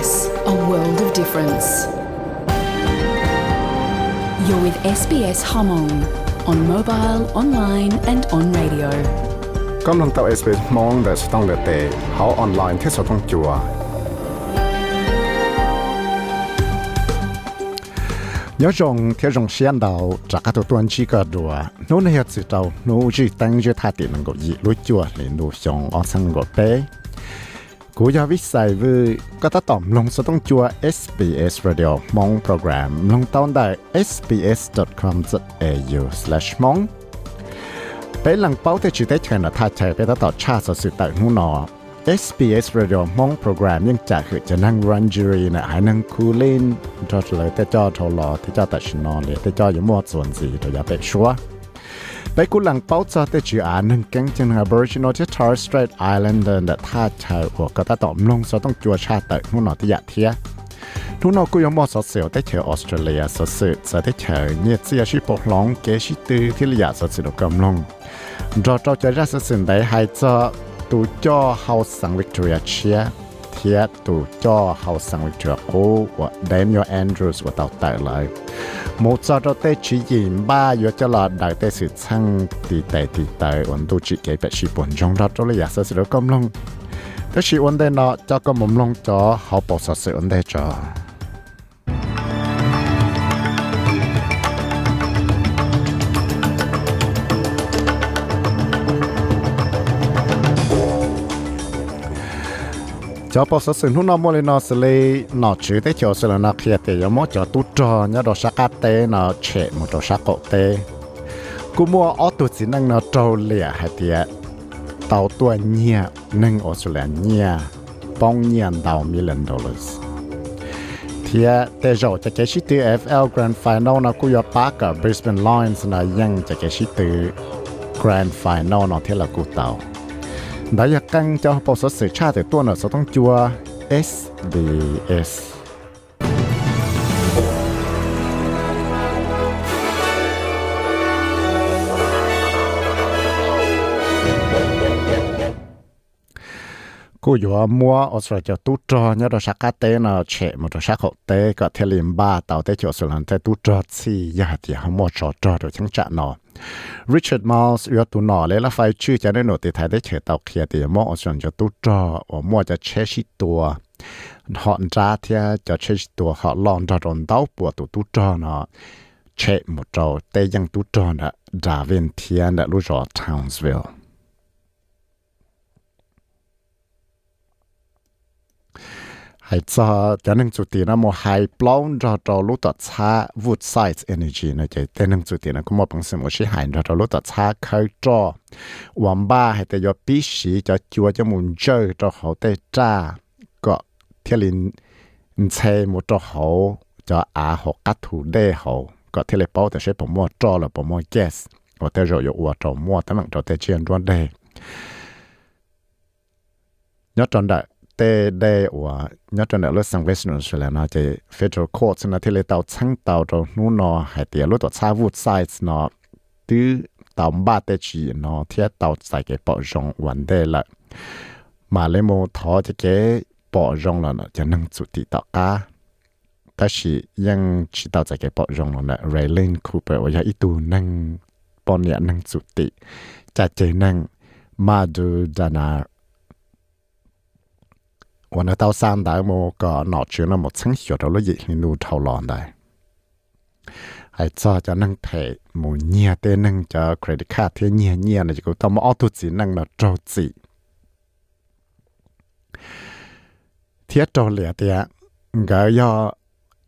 SBS, a world of difference. You're with SBS Hmong on mobile, online, and on radio. กำลังเต่า SBS มองแต่สต้องเลเตเขาออนไลน์ที่สต้องจัวnhớ rằng theo dòng xiên đầu trả các tổ tuần chỉ có đùa nó này hết sự đầu nó chỉ tăng cho thà tiền năng gì lối chùa ูย亚วิสัยวิก็ตต่อมลงสต้องจัว SBS Radio มองโปรแกรมลงต้นได้ sbs.com.au/mong เป็นหลังเป้าที่ชื่อได้เชินาทาใจไปตต่อชาติสืบอต่งหูนอ SBS Radio มองโปรแกรมยังจากคือจะนั่งรันจูรีนะหานั่งคูลินจอดเลยแต่จอดทอลอที่จอดตัดชนอนเลยแต่จออยู่มอดส่วนสีตัวยาเป็ชัว ไปกูหลังเป้าจอแต่จืออ่านหนึ่งแก๊งจัง Aboriginal ที่ Torres Strait Islander แต่ท่าชายหัวก็ตาตอมลงซอต้องจัวชาตินู่นนอที่อยากเทียทุนอกูยังมอสเสียวได้เชอออสเตรเลียสสืบสได้เชอเนี่ยเสียชีปกร้องเกชิตือที่ระยะสสืบกำลงรอเจ้าจะรัสสินได้หายจอ tu cho hậu sang Victoria chia thiệt tù cho hậu sang Victoria cố của Daniel Andrews của tàu tại lại một giờ đầu tê chỉ nhìn ba giờ cho là đại tê sự sang thì tệ thì tệ ổn tu chỉ kể bạch sĩ buồn trong đó cho là giả sử sự công long thế chỉ ổn đây nó cho có mồm long cho họ bỏ sợ sự ổn định cho cho bao số sinh hút nó mua lên nó sẽ lấy nó chữ thế cho sẽ là nó kia thì giống mỗi cho tu cho, nhớ đồ sắc cá tê nó chè một đồ sắc cổ tê. Cú mua ở tu chỉ năng nó trâu lìa hay tiệt tàu tua nhia nâng ở sẽ là nhia bông nhia đầu million dollars. đầu rồi thì tê rồi cho cái sĩ tử FL Grand Final nó cú yo park ở Brisbane Lions là ยัง cho cái sĩ từ Grand Final nó thế là cú tàu đã giặc căng cho bộ số sự tra từ tuần ở số thông chùa SDS cô yo mua ở sở cho tu trò nhớ đó sắc cá tế nó trẻ một đó sắc hậu tế có thể liền ba tàu tế cho sự lần tế tu trò xì ya thì họ mua trò trò rồi chẳng chả nó Richard Miles yo tu nó lấy là phải chữ cho nên nó thì thấy tế trẻ tàu kia thì mua ở sở cho tu trò ở mua cho chế sĩ tua họ ra thì cho chế sĩ tua họ lon cho rộn đau bùa tu tu trò nó chế một trò tế yang tu trò nó ra viên thiên đã lúc rõ Townsville. hay cho cho nên chủ tiền nó một hai blown cho cho lúc đó cha wood size energy nó chạy, cho nên chủ tiền nó cũng một bằng sự một sự hành cho cho lúc đó cha khởi ba hay tại do bí sĩ cho chúa cho muốn chơi cho họ tới cha có thiên linh xe một cho họ cho à họ cắt thủ đê họ có thiên linh bảo tới sẽ bỏ mua cho là bỏ mua gas và tới rồi yêu uo cho mua tấm bằng cho tới chuyện luôn đây nhớ tròn đại ตเดว่ายัดจนเรื่องเวชนุนเสร็จเล้วนะจะ federal court นะที่เราชั้งเตาตรงนู้นนอหายเตียรู้ตัวชาวุดไซส์นอตื้อเตาบ้าเตจีนอเที่ตัวใส่เก็บปอจงวันเด้ละมาเลโมทอจะเก็บปอจงแล้วนะจะนั่งจุดติดต่อกาแต่สิยังชิดเตาใส่เก็บปอจงแล้วนะเรเลนคูเปอร์ว่าอีตัวนั่งปอนี่ยนั่งจุดติจะเจนั่งมาดูดานา วันนั้นเต้าสร้างได้โมก็หนอเชื่อนะหมดทั้งเหี่ยวเราเลยยิงนูเท่าหลอนได้ไอ้จ้าจะนั่งเทหมูเนียเต้นั่งจะเครดิตคาร์ดเทียเนียเนียนะจะกูต้องมาออตุจีนั่งนะโจจีเทียโจเหลียเตียก็ย่อ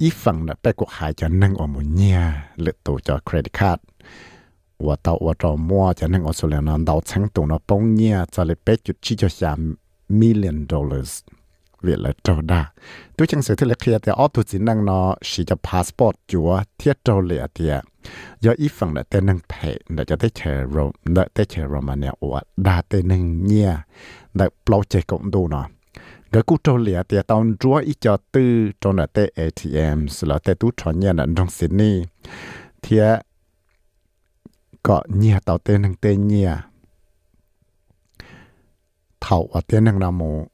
อีฝั่งน่ะไปกดหายจะนั่งอมูเนียหรือตัวจะเครดิตคาร์ดว่าเต้าว่าจอมัวจะนั่งออสเตรเลียนั้นเต้าชั้งตัวนะปงเนียจะเลยเป็ดจุดชี้จะสาม million dollars việc là trâu đa. Tôi chẳng sự thế là khi thì ở tu chỉ năng nó chỉ cho passport chúa, thiết trâu lệ thì do ít phần là tên năng thể để cho tới chờ rồi để tới chờ rồi mà ủa, đa tên năng nhia. Để lâu chơi cũng đủ nó. Cái cú trâu lệ thì tao chúa ít tư trong là tới ATM là tới tú cho nhia là trong Sydney thì có nhia tao tên năng tên nhia. Thầu ở tên năng là một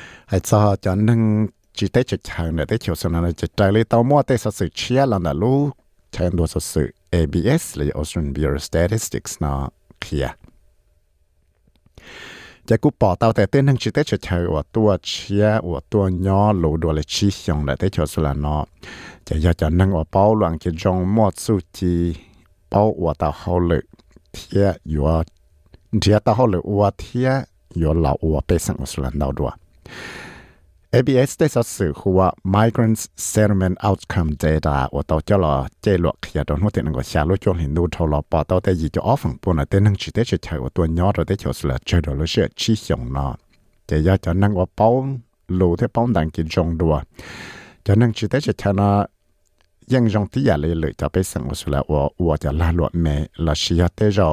ไอ้ซอจอนึงจีเตจิตทางเนี่ยได้เขียวสนานจิตใจเลยเต่ามั่วเตสสื่อเชียลันดาลูใช้ตัวสื่อ ABS หรือ Australian Bureau of Statistics เนาะเขียจะกูปอเตาแต่เต้นทั้งชีเตเฉยๆว่าตัวเชียว่าตัวย่อหลูดัวเลยชี้ยงเนี่ยเตเฉยสุลานเนาะจะอยากจะนั่งว่าเป้าหลังจะจงมอดสู้ทีเป้าว่าเตาเขาเลยเทียอยู่เทียเตาเขาเลยว่าเทียอยู่เหล่าว่าเป็นสังสุลันดาวดัว ABS ได้สัสื่อคือว่า Migrants Settlement Outcome Data ว่าตัวเจ้าหล่อเจหลวกเขียดหัวเต็นก็ชาลุจงเห็นดูทอลปอตัวแต่ยีจะออฝั่งปุ่นเต้นนั่งชิดได้เฉยว่าตัวยอดเราได้เฉยสุดเจอดลุเชื่อชี้ชงเนาะจะยาจะนั่งว่าเป้าลูที่เป้าดังกินจงดัวจะนั่งชิดได้เฉยเนาะยังจงที่อย่าเลยเลยจะไปสั่งว่าสุดว่าว่าจะลาหลวดเมละชียเตจเรา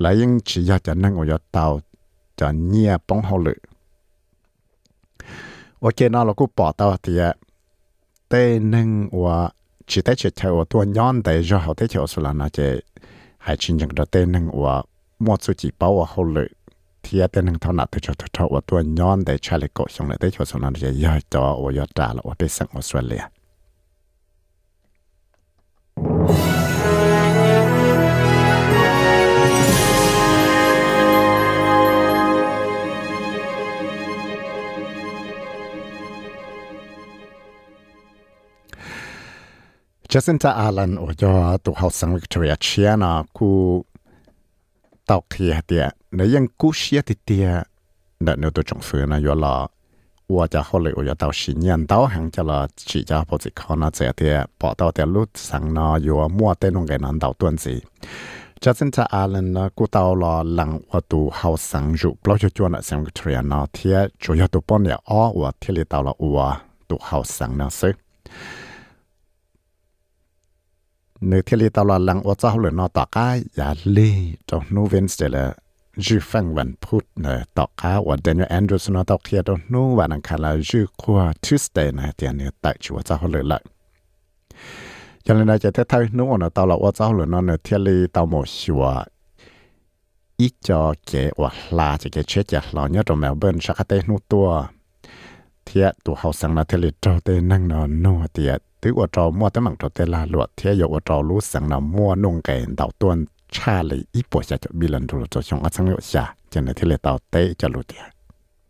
แล้วยังชียจะนั่งว่าเตาจะเนียป้องเขาเลย ว่าเจน่าเรากูปอตาวเตียเต้นึงว่าจิตเตจิตเทวตัวย้อนแต่ย่อเขาเตเทวสุลานาเจหายชินจังเต้นึงว่ามดสุจิเป้าว่าเขาเลยเทียเต้นึงเท่านั้นเตจเทวตัวย้อนแต่ชาลิโกชงเลยเตเทวสุลานาเจย่อจอว่ายอดตาละว่าไปสังออสเตรเลีย Thank you. จันจะอาลันโอยอตัวเฮาสังวิกตอเรียเชียนะกูตอกเียเตียในยังกูเชียติเตียเนเนตัวจงฟื้นนะยอละว่าจะเขาเลยโอยอตาวชินยันตาวหังจะละจีจะพอจิเขานะเจียเตียปอตอวเตียลุดสังนอยอมั่วเต้นงแกนันตาวตวนสีจัสินจะอาลันนะกูตาวลอหลังว่าตัวเฮาสังจุปลอจจวนะสังวิกตรีนะเทียจอยตัวปนเนี่ยอ้อว่าเทเลตาวละอัวตัวเฮาสังนะซึ เนื้อเทลีตลอดหลังอดเจ้หรือนอต่อก้าอยาลีตรงนูเวนสร็จลจูฟังวันพุธเนต่อข้าว่าเดนแอนดรูสนอตอกเทียดนู้วันอังคารจูคัวทูสเตย์นะเตียนเนี่ยตัดชัวเจ้าเลยละยังเลยนะจะเท่านู้นตลอดว่าเจ้าหรือนอนเทียลีตอหมชัวอีจอเกว่ลาจะเกเช็ดจะหล่อนี่ยตรงเมลเบิร์นชักเตนู้ตัว thiệt tụ hậu sang là thế lịch trâu tê năng nó nô thiệt tứ ở trâu mua tấm bằng trâu tê là luật thiệt dụ ở trâu lú sáng nó mua nung cái đầu tuần cha lì ít bộ xa cho bi lần rồi cho chúng ta sang liệu xa cho nên thế lịch tàu tê cho lú thiệt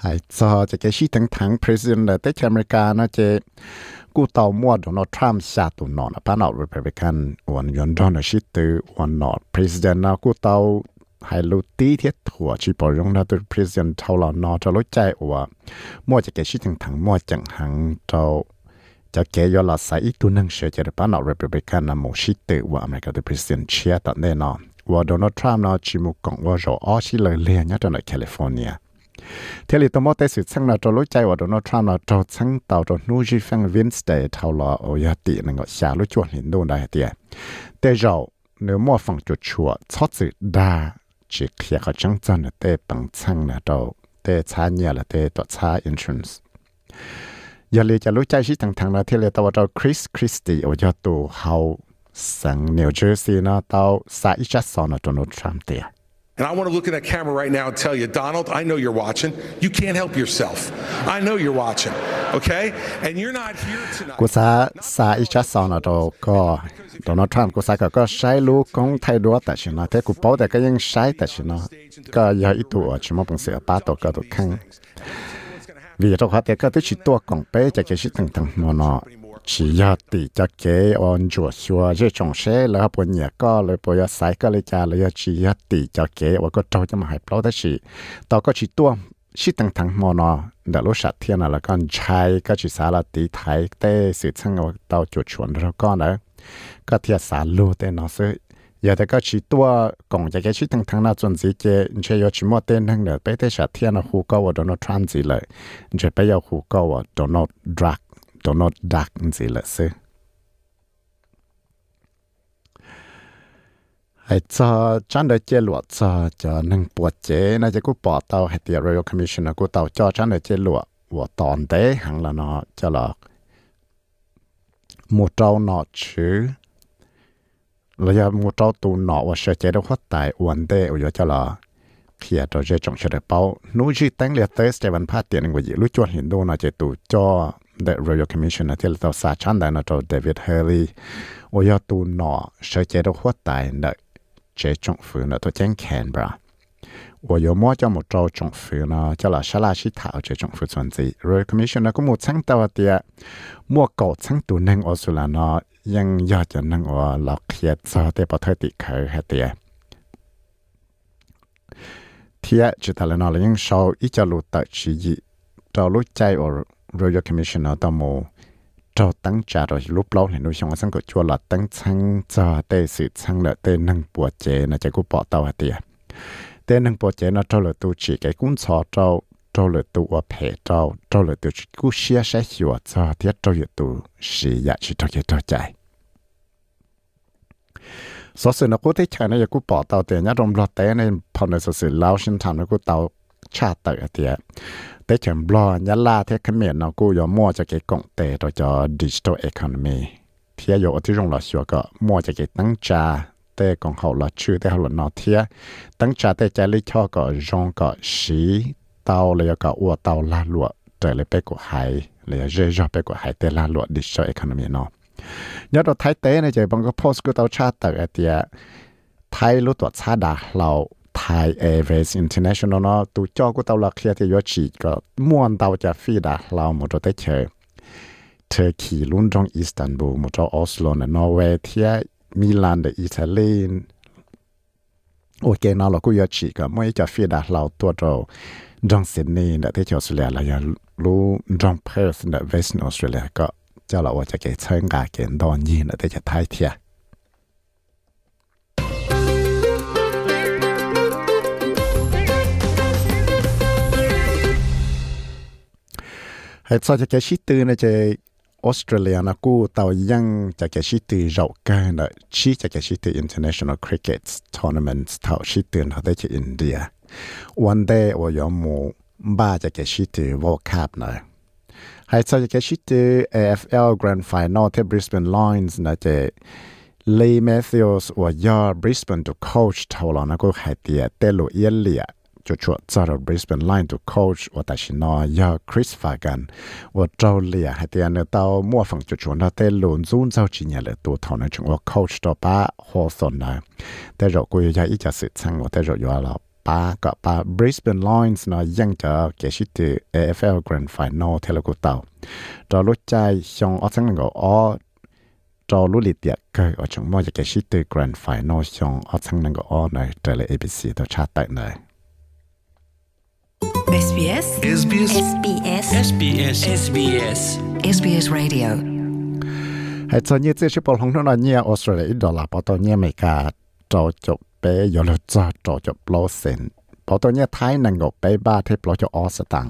ไ海做这个系统堂 president 的在美国那这古า末的那 Trump 下的那那把那 Republican วัมม์ชาตุนนอพันธ์รัฐบาลวันยนต์那是的วัน那 president 那古到海路地铁หัวชีพยงนะตัว president เท่าเรานอจะรู้ใจว่ามั่วจะแกชิดถึงถังมั่วจังหังเจ้าจะแกยอลาใส่อีกตัวนึงเชื่อจะได้ป้านอเรปเบกันนะมูชิตว่าอเมริกาตัว president เชียตัดแน่นอนว่าโดนัลด์ทรัมป์นะชิมุกงว่าจะอ้อชิเลยเลียนยัดในแคลิฟอร์เนีย thế thì tôi mới tới sự sang là cho lối chạy vào đó nó tham là cho sang tàu cho nuôi gì phăng viên stay là ở nhà tỷ này gọi xả lối chuột hiện đồ đại tiền để rồi nếu mua phòng chuột chuột cho sự đa chỉ khi có chẳng chân là để bằng sang là đâu để xa nhà là để tọa xa insurance giờ lấy cho lối chạy sĩ thằng thằng là thế là tôi vào Chris Christie ở nhà tù hậu sang New Jersey nó tàu xa ít chắc sau nó cho nó Trump tiền And I want to look in that camera right now and tell you, Donald, I know you're watching. You can't help yourself. I know you're watching. Okay? And you're not here tonight. ชียติจะเกยออนจวด只要底价给按住说这种事，然后不念个了，不要晒个了家了，要只要ย价给ย个招就嘛还不老的是，到个去多。ชียติต่อก็ชีตัวชีตังทังมอนอเดลุชัดเทียนแล้วก็ใช้ก็ชิสารตีไทยเต้สืบช่างเอาเตาจุดชวนแล้วก็นะก็เทียสารลูเต้นอซื้ออย่าแต่ก็ชีตัวกองจะแกชิตังทังน่าจนสีเจนเชยชิมอเต้นทั้งเดไปเตชัดเทียนหูก็ว่าโดนทรัมป์สีเลยเชไปยาหูก็ว่าโดนดรัก ตั้งนอน chỉ giờ tỷ cho kế on chùa xua chứ trồng xe là bộ nhà có rồi bộ nhà sai có lấy cha lấy chỉ giờ tỷ cho kế và có trâu cho mà hay bao đó chỉ tao có chỉ tua chỉ tăng tăng mò nó đã lúc sát thiên là con trai có chỉ xả là tỷ thái tê sự chăng ở tao chuột chuột rồi con nữa có thiệt xả lô tê nó sẽ giờ thì có chỉ tua còn cái cái chỉ tăng tăng là chuẩn gì cái chỉ có chỉ một tên thằng nữa bây giờ sát thiên là khu cao và đó nó transit lại chỉ bây giờ khu cao và đó nó drag do not dark gì là sư hay cho chăn đời chế lụa cho cho nâng bùa chế nó chỉ có bỏ tàu hay tiệt Royal Commission nó có tàu cho chăn đời chế lụa và tòn tế hẳn là nó cho là một trâu nọ chứ là giờ một trâu tù nọ và sợ chế đâu phát tại vấn đề ở cho là khi ở trong trong cho được bao nuôi chỉ tăng liệt tới sẽ vẫn phát tiền người gì lúc chuẩn hiện đồ nó chỉ tù cho the Royal Commission นะที่เราสาชันได้นะตัวเดวิดเฮลีว่า要ตัวหนอเชื่อใจเราหัวตายนะเจ้าจงฝืนนะตัวแจ้งแคนบรา我有么叫么招政府呢？叫了沙拉西塔这政府存在，Royal Commission 呢，ก็么参到的，么搞参到能我说了呢，ยังอยากจะนั่งว่าเราเครียดซะแต่ปทติเคยให้ Royal Commission ở tàu mù cho tăng trả rồi lúc lâu thì nuôi xong sang cửa chua là tăng sang cho tê sự sang lợi tê năng bùa chế là chạy của bỏ tàu hả tìa tê năng bùa chế nó cho lợi tu chỉ cái cũng cho cho cho lợi tu ở phê cho cho lợi tu chỉ cú xia sẽ hiểu cho thiết cho lợi tu xì dạ chỉ cho cái cho chạy. Số sự nó cố thế chạy này cũng bỏ tàu tiền nhá trong lọt té nên phần này số sự lao sinh thảm nó cũng tàu ชาติเตียแต่เฉิมบลอยันลาเทคเมียนเราะกูยอมมั่วจะเกกงเตตัวจอดิจิทัลเอคอนมีเทียโยที่รงหลอชัวก็มั่วจะเกตั้งจาเตกองเขาหลอชื่อเตเขาหลอนอเทียตั้งจาเตใจลิชอก็ยองก็สีเตาเลยก็อ้วเตาลาลวดเตเลยไปกว่าหายเลยเจอะไปกว่าหายเตลาลวดดิจิทัลเอคอนมีเนาะยัดเราไทยเต้ในใจบังก็โพสกูเตาชาติเตียไทยรู้ตัวชาดาเรา Thai Airways International เนาะตัวจอกูตาวลักเคียที่ยอฉีก็ม่วนตาวจะฟีดาเราหมดได้เชยเทอร์คีลุ่นจงอิสตันบูลหมดออสโลนนอร์เวย์เทียมิลานเดอิตาลีโอเคเนาะเรากูยอฉีก็ไม่จะฟีดาเราตัวเราจงซิดนีย์เดที่ออสเตรเลียเรายังรู้จงเพิร์ธเดเวสต์ออสเตรเลียก็เจ้าเราว่าจะเกิดเชิงกาเกณฑ์ดอนยีนเดที่จะไทยเทีย ให้ซอจะแกชิตือนะจะออสเตรเลียนะกูเตายังจะแกชิตือเรากันนะชีจะแกชิตือ international cricket tournament เท่าชิตือนเขาได้จากอินเดียวันเดย์ว่ายอมูบ้าจะแกชิตือวอลคัพนะให้ซอจะแกชิตือ AFL Grand Final ที่ Brisbane Lions นะเจะลีแมทธิวส์ว่ายอบริสเบนตัวโค้ชเท่าเรานะกูใครเตียเตลุเอียเลีย cho cho cha ở Brisbane line to coach, và ta xin nói giờ Chris Fagan và trâu lìa hay tiền nữa tao mua phòng cho cho nó tên luôn zoom sau chỉ nhà là tụ thọ nó và coach đó ba Hawthorne này thế rồi cô giờ ít cho sự sang và thế rồi giờ là ba có ba Brisbane Lions nó ยัง chờ kế sĩ từ AFL Grand Final theo là của tàu trâu lúc chạy, xong, ở sang là ngồi cho lúc lì tiệt cơ, ở trong mọi cái sĩ từ grand final, xong, ở thằng năng ở này trở lại ABC tôi tra tại này. SBS SBS SBS SBS SBS SBS Radio ให้ตอนนี้เจ้าชิบอลของเราเนี่ยออสเตรเลียดอลลาร์พอตอนนี้อเมริกาจอจบไปยอลจอจอจบโลเซนพอตอนนี้ไทยนังกไปบ้าเทปลอจออสตัง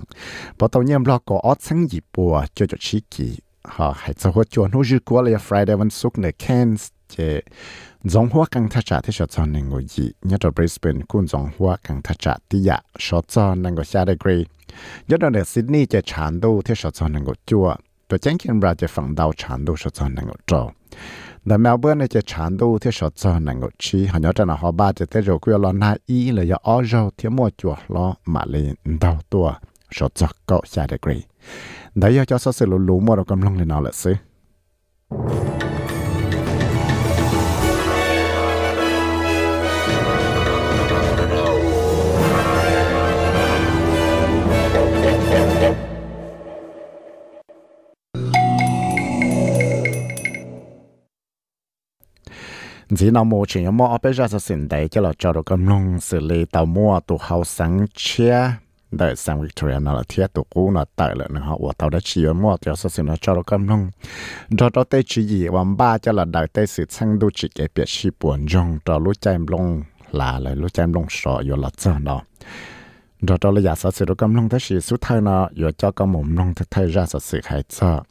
พอตอนนี้บล็อกก็ออสังญี่ปุ่นจอจชิกิฮะให้จะหัวจวนหูจีกัวเลย Friday วันศุกร์ในแคนส์เจ dòng hoa căng cha thi thì cho nên người gì nhất là Brisbane cũng dòng hua căng thắt chặt thì ya. Cho nang nên người xa đây gray nhất là Sydney chỉ chán đâu thì cho cho nên người chua. Tôi chẳng kiến ra chỉ phẳng đầu chán đâu cho cho nên người trâu là Melbourne chỉ chán đâu thì cho cho nên người chi họ nhớ rằng là họ ba chỉ thấy rồi quên lo na y là do ở rồi thì mua chua lo mà Dao đầu tua. Cho cho cậu xa đây gray đấy cho số sự lũ lũ mua được cầm lông lên nào là xứ chỉ nó mua chỉ nó mua ở bên ra sinh đấy cho là cho được con lông xử lý tàu mua tụ hậu sáng chia đợi sang Victoria nó là thiết tụ cũ nó tại lại nó họ tàu đã chỉ mua cho sự sinh nó cho được con lông đó đó tê chỉ gì và ba cho là đợi tê sự sang đu chỉ cái biệt chi buồn trong cho lũ chạy long là lại lũ chạy long sợ rồi là cho nó đó đó là giả sử sự đó con lông thế sự thay nó rồi cho con mồm lông thế thay ra sự hay cho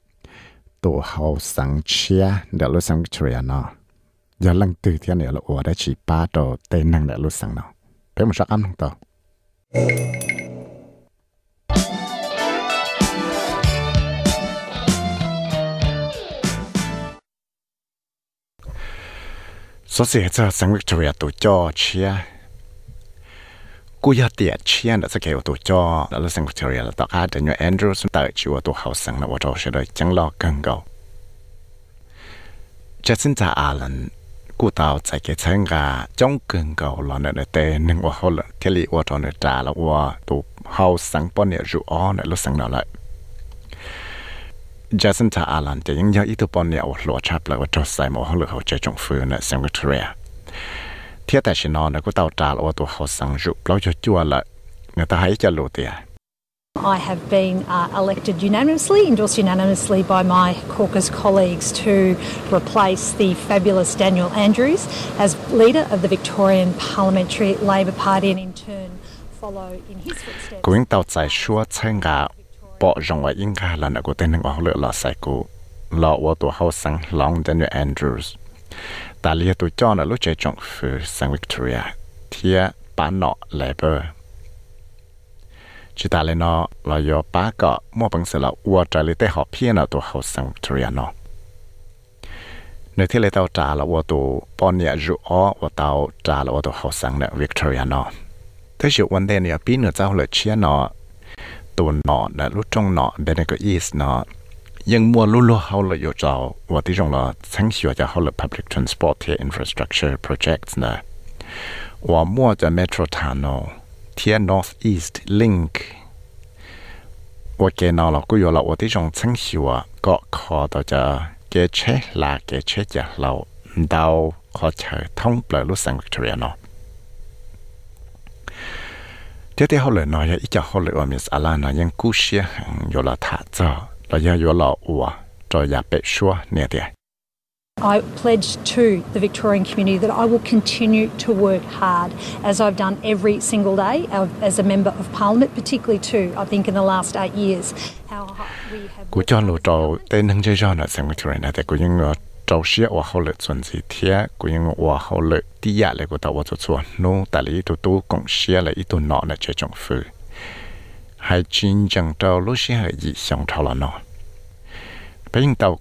tụ hậu sáng chia đợi lũ sang Victoria nó giờ lần từ thiên này là ủa đã chỉ ba đồ tên năng đã lúc sáng nào. Thế một sắc ăn không tao? Số xe cho sang Victoria à, tổ cho chia? Cú ya tiệt chia đã sẽ kêu tổ cho là lúc sang Victoria à, là tao cả để nhớ Andrew xuống tới chịu tổ hậu sáng là ở đó sẽ đợi chẳng lo cần cầu. Jacinta Allen กูตาวใจเกชังกาจ้องกึ่งเก่าหลอนเนเตนึงว่าเขาเทลีว่าตอนเนจ่าแล้วว่าตูเฮาสังปอนเนี่ยรูอ้อเนี่ยรู้สังนั่นแหละจัสันทาอาลันจะยังยังอีตัวปอนเนี่ยว่าหลัวชับเลยว่าจอใส่หมอเขาเลยเขาใจจงฟื้นเนี่ยสังวิทเรียเทียแต่ชินอนเนี่ยกูตาวจ่าแล้วว่าตัวเขาสังรูเราจะจั่วละเนี่ยแต่ให้จะรู้เตีย I have been uh, elected unanimously, endorsed unanimously by my caucus colleagues to replace the fabulous Daniel Andrews as leader of the Victorian Parliamentary Labor Party and in turn follow in his footsteps. Going to Daniel Andrews. Victoria. Labor 意大利诺，我有八个，莫本是了乌仔里蒂号偏了度后圣维克托诺。内地里头查了乌度，波尼亚茹奥，我头查了乌度后圣呢维克托诺。退休完年呢偏了度杰诺，屯诺呢路中诺，但那个意思呢，英莫路路号了有朝，我底中了城市或者号了 public transport infrastructure projects 呢，我莫的 metro tunnel。天 North East Link 我见到了，古有了我的种成效啊，各考到这给车啦，给车家老唔到考车通不了路上去了喏。这天后来呢，也一家后来我们是阿拉呢，因故事有了他这，那也有了我，这也别说那点。I pledge to the Victorian community that I will continue to work hard as I've done every single day as a Member of Parliament, particularly too, I think, in the last eight years. bây giờ tàu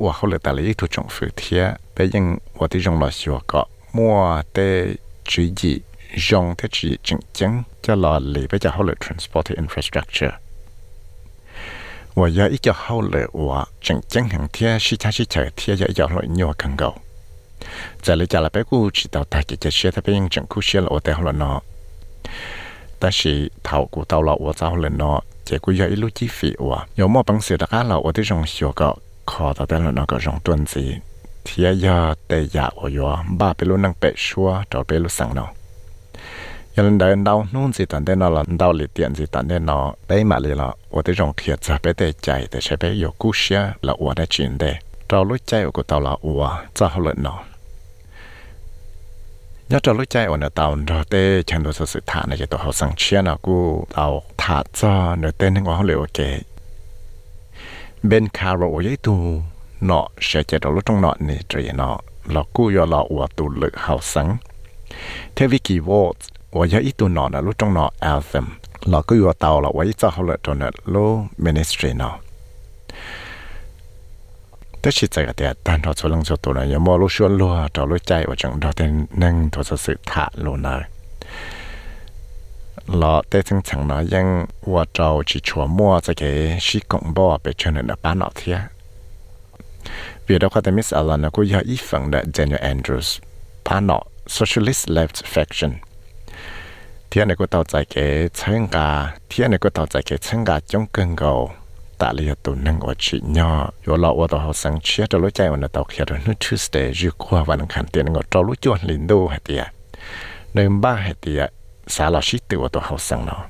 hoặc là tại lấy thuộc trọng phử thế bây giờ hoặc thì dùng là sửa có mua để chỉ gì dùng thế chỉ chứng chứng cho là lấy bây giờ không là transport infrastructure. Và giờ ít cho không là và chứng hàng thế sĩ cha sĩ chạy thế giờ giờ loại nhiều càng gầu giờ lấy giờ là bây cú chỉ tàu tại cái xe bây giờ chứng cú là ở đây không là nó 但是头骨到了我走了喏。 เจกูยออิลูจีฟีอวะยอมอปังเสียตะก้าเราอที่จงเขียวก็ขอตะแต่เละนก็จงตวนสีเทียยาแต่ยาอวยบ้าไปลูนังเปะชัวจอไปลูสังเนาะยันเดินดาวนู่นสิตันเดนอลดาวลิเตียนสิตันเดนอไปมาเลยละอวที่จงเทียจะไปแตใจแต่ใช้ไปยอกุเชียละอวได้จินเดเราลุใจอวกูตาละอวจะเฮลเนาะ ยอดจะรู้ใจอ่อนตาเรอเต้เชิญตัวสุดท้ายในตัวเขาสังเชียนกูเอาถาดจอเนเต้นึงว่าเขาเหลวเกเบนคาร์โรยัยตูเนาะเสียใจวราลดตรงเนาะนี่ตรีเนาะเรากู้ยอเราอวตูลึกเขาสังเทวิกีโวตว่ายัยตูเนาะนะลดตรงเนาะแอลเซมเราก็อยู่เตาเราไว้จะเขาเลยตัวเนาะโลมินิสทรีเนาะ แต่ชิดใจกับแต่ตันเราชวนลงชวนตัวนะอย่ามอรู้ชวนรัวเรารู้ใจว่าจังเราแต่นั่งตัวสื่อถาโลนะเราแต่ถึงฉันนะยังว่าเราchỉ ชัวมั่วจะเกชิกงบ่ไปเชิญในบ้านเราเทียvì đó có thể miss Alan là cô giờ ý phần là Daniel Andrews bạn nọ Socialist Left Faction thiên này cô tàu chạy cái chân gà thiên này cô tàu chạy cái chân gà trong cơn gầu tạ lìa tụ nâng ở chị nhỏ yo lọ ở tàu học sinh chia cho lối chạy ở tàu kia rồi nó Tuesday dư qua và nâng khăn tiền ngồi cho lối chuột liền đô hết tiệt nơi ba hết tiệt xã là shit từ ở tàu học sinh nó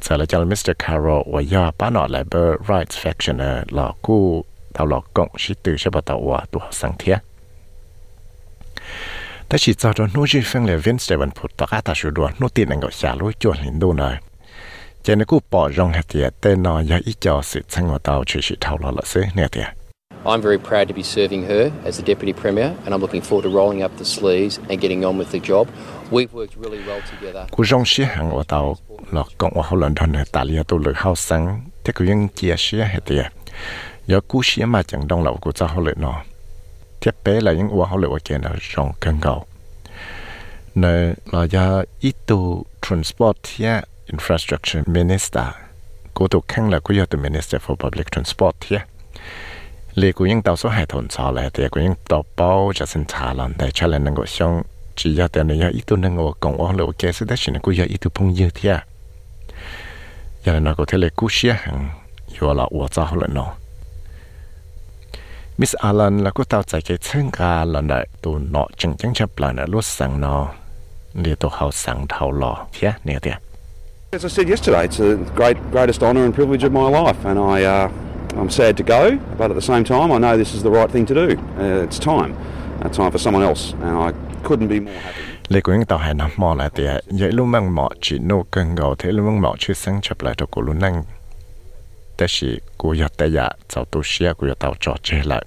giờ là cho Mr. Carroll và do ba nọ Labor Rights Faction là cu tàu lọ cộng shit từ sẽ bắt tàu ở tàu học sinh thiệt แต่ชีจอดนู้จีฟังเลยวินสเตวันพุทธกาตาชูดวนนู้ตีนังก็ชาลุยจวนลินดูหน่อยเจนกูปอจงเหตียเตนอยาอีจอสิชังว่าตาวชิชิเท่าละละซิเนี่ยเตีย I'm very proud to be serving her as the Deputy Premier, and I'm looking forward to rolling up the sleeves and getting on with the job. We've cho nên cũng bỏ rong hạt tiền tên nó giờ ít cho sự sang ngọt tàu chỉ sự thâu lo là xứ nè tiền I'm very proud to be serving her as the Deputy Premier, and I'm looking forward to rolling up the sleeves and getting on with the job. We've worked really well together. Cú rong xí hàng ở cộng hòa Holland đồn hệ tà tu lực hao sáng, thế cú yên chia xí hệ tiền. Giờ cú xí mà chẳng đông lậu của cho Holland nó. Thế bé là những hòa Holland ở kia là rong cân. Nơi là do ít tu transport yeah infrastructure minister, cô tu khăn là cô yêu tu minister for public transport here. Lệ cô những tàu số hệ thống cho lại thì cô những tàu bao cho sinh trả lần để cho lên năng 够 xong chỉ do tiền này ít tu năng 够 cộng ua lựa kiện sẽ đấy chỉ là cô yêu ít tu phong yêu here à. giờ là nó có thể là cú xia hàng yêu là ua cho họ lại nó Miss Allen là cô tao chạy cái chân gà lần này tụ nọ chân chân chấp lại là lúc sáng nó li tụ hậu sáng thầu lò thế à, nè thế à. As I said yesterday, it's the great, greatest honour and privilege of my life, and I, uh, I'm sad to go, but at the same time, I know this is the right thing to do. Uh, it's time, uh, time for someone else, and I couldn't be more happy. lê của những tàu hải nằm mò lại thì vậy lúc mang mò chỉ nô cân gầu thế lúc mang mò chưa sáng chấp lại cho cô luôn năngแต่สิกูอยากแต่อยากเจ้าตัวเชียกูอยากเต่าจอดเจlại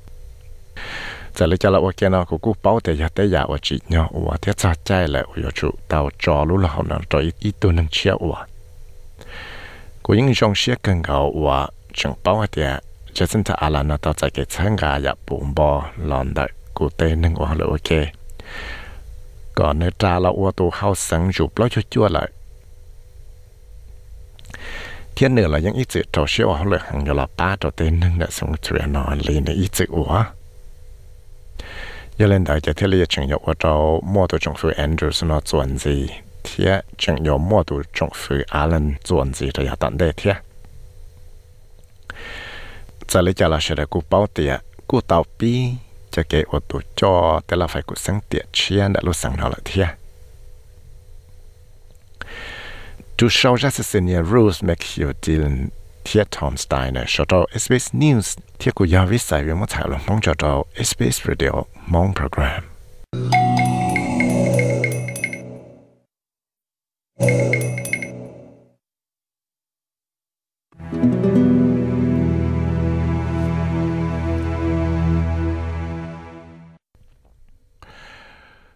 จะเลยจะละว่าแกนอกูกูเป้าแต่อยากแต่อยากว่าจีเนาะว่าที่จะใจแหละว่าจู่เต่าจอรู้ละเขานั้นตัวอีตัวนึงเชียว่ากูยังชงเชียกันเขาว่าจังเป้าเดียจะซึ่งจะอะไรนะต่อใจเกิดเชิงกายปุ่มบอลอนได้กูเต้นึงว่าเลยโอเคก่อนเนื้อตาเราว่าตัวเข้าสังจุบแล้วชั่วๆเลย thiên nữa là những ý chữ trò siêu họ lực hàng là ba trò tên nâng đã sống chuyện nó lên để ý chữ ủa giờ đại cho thiên lý chẳng yếu ở Andrews nó chuẩn gì thiên chẳng yếu mua đồ trong phu Alan chuẩn gì là sẽ bảo cái ô tô cho đã 听 Tom Stein 的《Shout Space News》，听古雅威在月母彩虹，望接到《Space Radio》梦 program。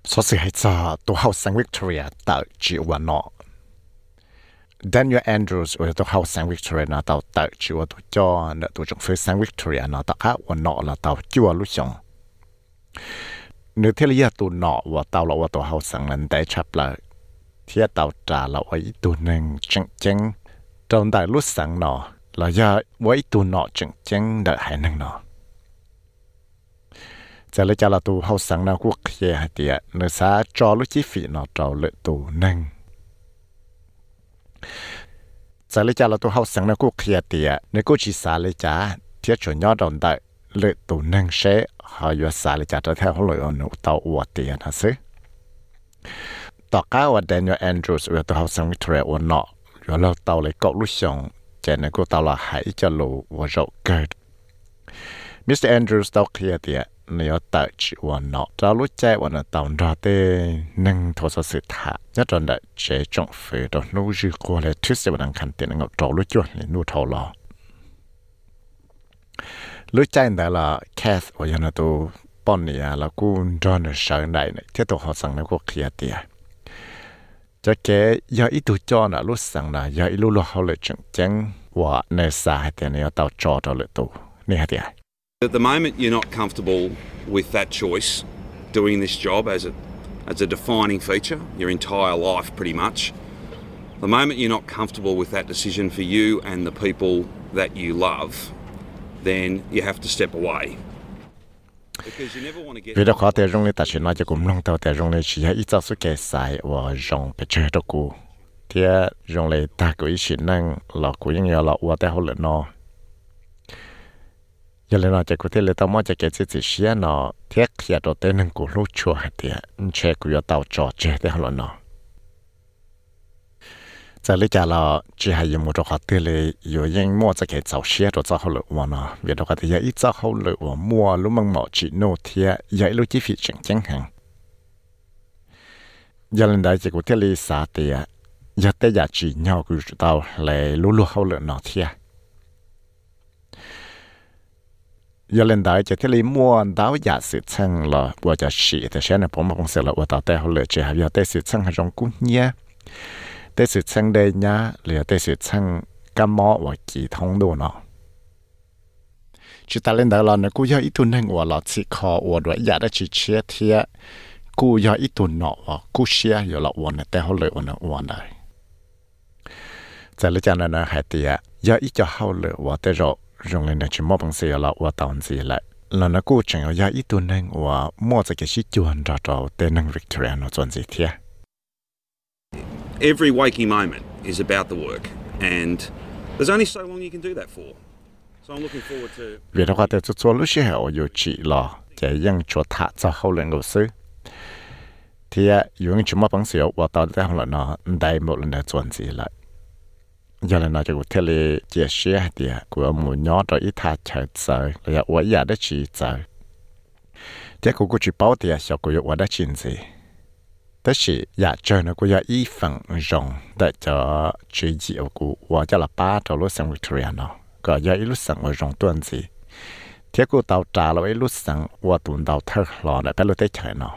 所事系在都好，sanctuary 到 Juno。Daniel Andrews ở tổ hậu San Victoria nó tàu tạo chùa tổ cho nợ tổ trọng phía San Victoria nó tạo ác và nọ là tàu chùa lúc chồng nếu thế là tụ nọ và tàu lọ và tàu hậu San lần đại chấp là thế tàu trả là ấy tụ nâng chân chân trong đại lúc sáng nọ là do với tụ nọ chân chân đợi hải năng nọ giờ lấy cho là tụ hậu San nào quốc kia hạt tiệt nếu sa cho lúc chi phí nọ trâu lợi tụ จะเลยจ้าเราตัวเขาสังนักกูเคลียเตียในกูชีสาเลยจ้าเทียชนยอดดอนได้เลยตัวนั่งเชะหายสาเลยจ้าจะแท้เขาเลยอนุตาอวดเตียนะซึต่อก้าวเดนยอแอนดรูส์เวตัวเขาสังวิทเรอวนเนาะเราเตาเลยก็ลุชงเจนกูเตาละหายจะรู้ว่าเราเกิด Mr. Andrews tàu kia tiệt nếu tại chỉ và nọ. Cho lúc chạy và nó tàu ra tê nâng thô số sự thả. Nhất là đại chế trọng phê đó. Nô dư qua lại thứ sẽ bằng khăn tiền ngọc trâu lúc chuột lên nô thâu lò. Lúc chạy đó là Kath và nhà tu bọn này à, là cô cho nó sợ đại này. Thế tôi họ sang nó có kia à tiền à. cho cái giờ ít tuổi cho nó lúc sang là giờ ít lúc lúc họ lại chẳng chẳng và nơi xa thì nó tàu cho đó lại tôi nè thì At the moment, you're not comfortable with that choice, doing this job as a, as a defining feature, your entire life pretty much. The moment you're not comfortable with that decision for you and the people that you love, then you have to step away. Because you never want to get. vì giờ lên nó chạy cụ thể là tao mới chạy cái gì gì xia nó thiết xia đồ tên nên cụ lúc chùa thì chạy cụ giờ tao trò chơi thế họ nó giờ lấy trả là chỉ hay một trò khác thế là giờ yên mua cái cái cháu xia đồ cháu họ lựa vào nó việc đó thì ít cháu họ lựa lúc mang mỏ chỉ nô thiệt giờ lúc chỉ phí chẳng chẳng hàng giờ lên đây chạy cụ thể là sao thì giờ tới giờ chỉ nhau cụ tao lại lúc lúc họ lựa nó thiệt giờ lên đại cho thế lý mua đáo giả sự chân là vừa giả sĩ thì sẽ là bốn mà không là vừa tạo tay họ lựa chỉ hay giờ tay sự chân hay trong cú nhé? Tay sự chân đây nhá là tay sự chân cái mỏ và kỳ thông đồ nó chỉ ta lên đại là nó cú giờ ít tuần và là chỉ khó và đuổi giả đã chỉ chia thia. Cú giờ ít tuần và cú chia giờ là vừa này họ lựa vừa này vừa này giờ lấy cho nên là hai tia giờ cho họ lựa và tay rồi rong lên chỉ mua bằng xe là và tàu gì lại là nó cố chẳng ở nhà ít tuần nên và mua cái cái chiếc chuồn ra trò tên năng Victoria nó chuẩn gì thế Every waking moment is about the work and there's only so long you can do that for. So I'm looking forward to Việc đó thì tôi luôn sẽ hiểu yêu chị là chỉ những chỗ thả cho hậu lên ngồi sư thì những chúng mà bằng xe và tàu thì họ là nó đại một lần đã chuẩn gì lại giờ là nó cho cái thế chia sẻ thì của một nhỏ rồi ít thà chờ chờ là ở nhà đó chỉ chờ thế của cô à, chỉ bảo thì sao cô ở đó chuyện gì? Đó là nhà chơi nó cô ít phần rộng để cho chỉ chỉ ở cô và cho là ba cho lúc sang Victoria nó. Có giờ ít lúc sang ở rộng tuần gì? Thế cô tàu trả là ít lúc sang và tuần tàu thơ lò để bé lúc tới chơi nó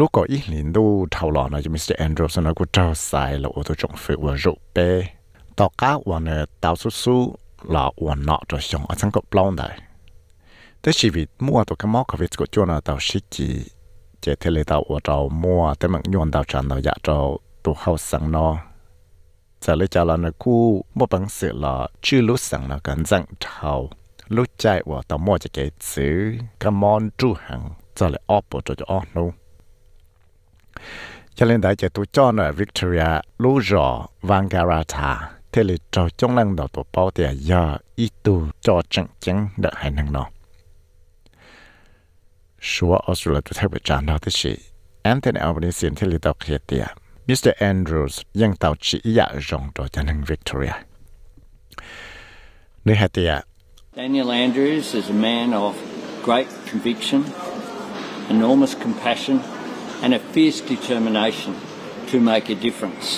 lúc có ít liền đu thầu lò nó cho Mr. Andrews nó cũng trao xài là ô tô trọng phê và rượu bê tàu cá và nó tàu su su là và nọ cho xong ở trong cột lông đấy thế chỉ vì mua tàu cá móc cái việc của chỗ nó tàu xí chỉ chỉ thế là tàu ở trâu mua thế mà nhuận tàu tràn tàu dạ tàu tàu hậu sang nó giờ lấy cho là nó cú mua bằng sự là chưa lúc sang nó cần dặn thầu lúc chạy và tàu mua cho cái chữ cái món tru hàng giờ lại ốp cho cho ốp luôn cho nên đại chế tụ cho nợ Victoria Lujo Vangarata thế là trò chống lăng đầu tổ bảo tiền giờ ít tu cho chẳng chẳng đợi hành năng nó. Sure Australia tụ theo bị trả nợ thế gì Anthony Albanese thế là tàu khía tiền Mr. Andrews, Andrews ยัง tàu chỉ dạ rộng cho cho năng Victoria Nơi hạt tiền Daniel Andrews is a man of great conviction, enormous compassion and a fierce determination to make a difference.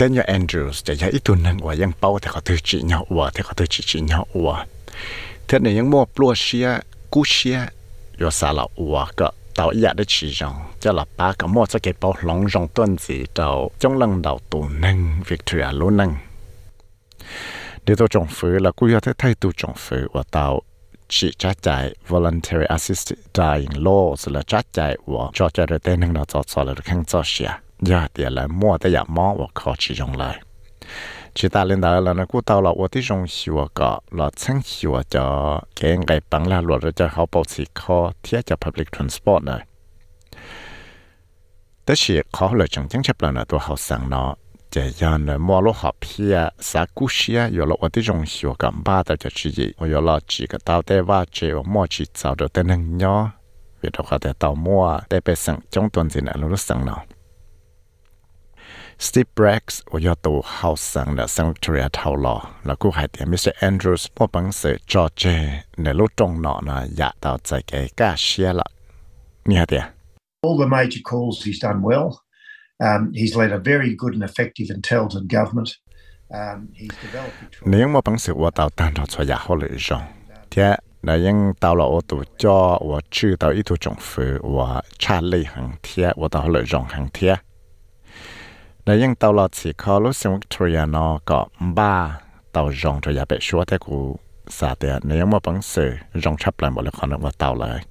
Daniel Andrews จะยังอีตุนนั่งว่ายังเป้าแต่เขาถือจีเนาะว่าแต่เขาถือจีจีเนาะว่าเธอเนี่ยยังมั่วปลัวเชียกูเชียยอสาละว่าก็เต่าอยากได้ชีจงจะหลับป้ากับมั่วจะเก็บเป้าหลงจงต้นสีเต่าจงลังเต่าตัวนั่งวิกตอเรียลุ้นนั่งเดี๋ยวตัวจงฟื้นแล้วกูอยากได้ไทยตัวจงฟื้นว่าเต่า chỉ trả chạy voluntary assist dying laws สละจ่าใจว่าจอจะเรเต้นหนึ่งเราจอดสอเอยข้างจอเสียยาเดียละมั่วแต่อย่ามองว่าขอชิจงเลยชิตาเล่นดาแล้วนะกูเตาเราว่าที่จงหิวก็เราชิงหิวจะแก่งไงปังละหลวดเราจะเขาปกสิคอเทียจะ public transport เลยแต่เสียเขาเลยจังจังเชบแล้นะตัวเขาสั่งเนาะ 这样呢，莫罗好片啥故事啊？有了我的荣幸，我干巴的就直接，我有了几个到台湾这我莫去找着的能鸟，为的话在到莫在被省中段子呢，路路省了。Steve Braggs 我要到后生了生 Victoria 头了，那个还点 Mr. Andrews 我本事 George 那路中了呢，也到这个干些了，你还点？ All the major calls he's done well. Um, he's led a very good and effective and government. Um, nếu mà bằng sự của tàu tan đó cho nhà họ lựa chọn, thì là những tàu là ô tô cho và chữ tàu ít thuộc trong phủ và cha lì hàng thiệt và tàu lựa chọn hàng thiệt. Là những tàu là chỉ có lúc sinh Victoria nó có ba tàu rong cho nhà bé chúa thế của xã tiệt nếu mà bằng sự rong chấp lại một lần còn là tàu lại.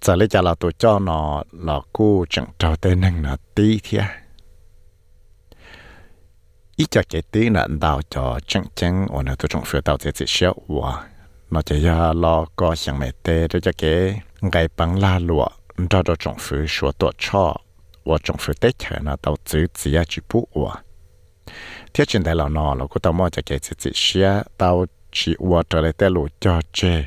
Giờ lấy cho là tụi cho nó là cô chẳng trao tên năng là tí thia. Ít cho cái tí là đào cho chẳng chẳng ở nơi tụi trong phía đào sẽ chỉ xéo. Và nó chỉ là lo có chẳng mẹ tê cho cho cái ngày bằng la lụa đó cho trong phủ số tổ cho. Và trong phủ tết chờ nó tàu chữ chỉ là chỉ bút và thiết trên đại là nó là của tàu mua cho cái chỉ chỉ xia tàu chỉ và trở lại tàu cho chơi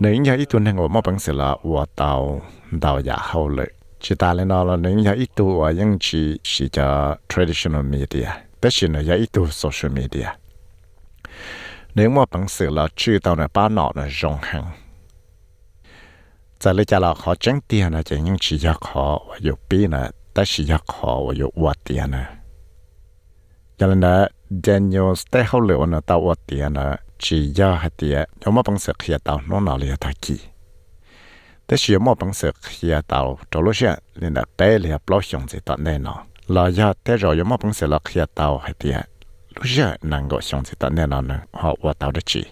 nếu nhà ít tuần hàng ở mỏ bằng sẽ là hòa tàu đào giả hậu lệ chỉ ta lên nó là nếu nhà ít tu ở những chỉ chỉ cho traditional media tất nhiên là nhà ít tu social media. Nếu mà bằng sẽ là chữ tàu là ba nọ là rộng hàng giờ lấy cho là khó tránh tiền là chỉ những chỉ cho khó và dục bi là tất chỉ cho khó và dục hòa tiền là cho nên là Daniel sẽ hậu liệu nó tao ở tiền là chỉ do hạt tiền nhóm mà bằng sự khía tao nó nào liền thay kỳ thế chỉ mà bằng sự khía tao trong lúc xưa nên là bé liền bao nhiêu gì tao nên nó là do thế rồi nhóm mà bằng sự là khía tao hạt tiền lúc xưa nàng gọi xong gì tao nên nó họ qua tao được chỉ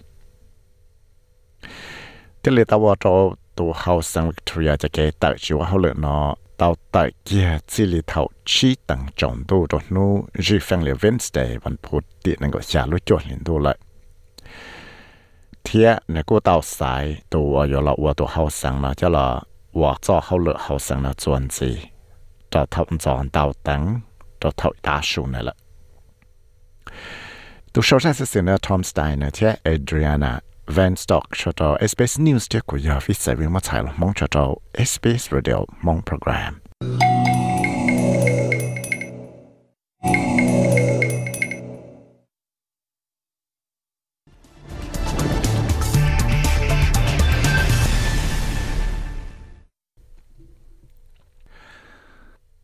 thế liền tao vào trong ตัวเฮาสังวิกตอเรียจะเกตักชิว่าเฮาเลยเนาะตาวตักเกียจิลิเท่าชี้ตังจงดูตัวนู้รีฟังเลเวนสเดย์วันพุธตินั่งก็ชาลุจวนลินดูเลยเทียเนี่ยกูตาวสายตัวอยู่ละว่าตัวเฮาสังนะจะละว่าจ่อเฮาเลยเฮาสังนะจวนจีจะทำจอนตาวตังจะเท่าตาชูนั่นแหละตัวชาวชาติเสนอทอมสไตน์เนี่ยเทียเอเดรียนา Van Stock, cho cho SBS News tiếp của giờ phía sẽ viên mắt thải là mong cho cho SBS Radio, mong program.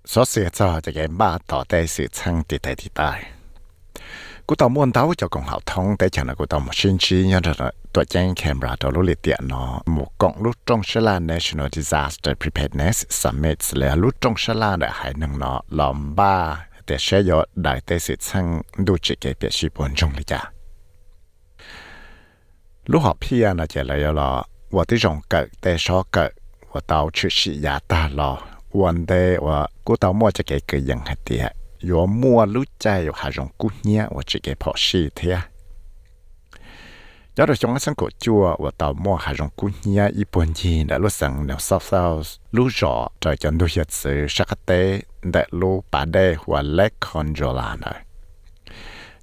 Số sẽ cho cho game ba tỏ tay sự chăng tỉ tay tỉ. กูต่อมวนเต้าจะกองหาท้องแต่ฉันกูต่อมชินชีเนี่ยนะตัวแจ้งแคมราตัวรู้เลียเตียนอหมู่กองลุจงชลา National Disaster Preparedness Summit และลุจงชลาได้หายหนึ่งเนาะลอมบ้าแต่เชยอดได้แต่สิทั้งดูจิเกเปียชีปนจงเลยจ้ะลูกหอบพี่นะเจเลยลอว่าที่จงเกิดแต่ชอเกิดว่าเต้าชื่อชิยาตาลอวันเดว่ากูเต้ามัวจะเกิดยังไงเตี้ย ยังหัดเดียอยู่มัวรู้ใจอยู่หาจงกูเนี้ยว่าจะเกยพอชีเทียยอดจงสังกัดจัวว่าตามัวหาจงกูเนี้ยอีปุ่นยีนแต่รู้สังแนวเศร้าๆรู้จ่อใจจนดูเหตุสื่อสักเตแต่รู้ป่าเดหัวเล็กคอนโจลานะ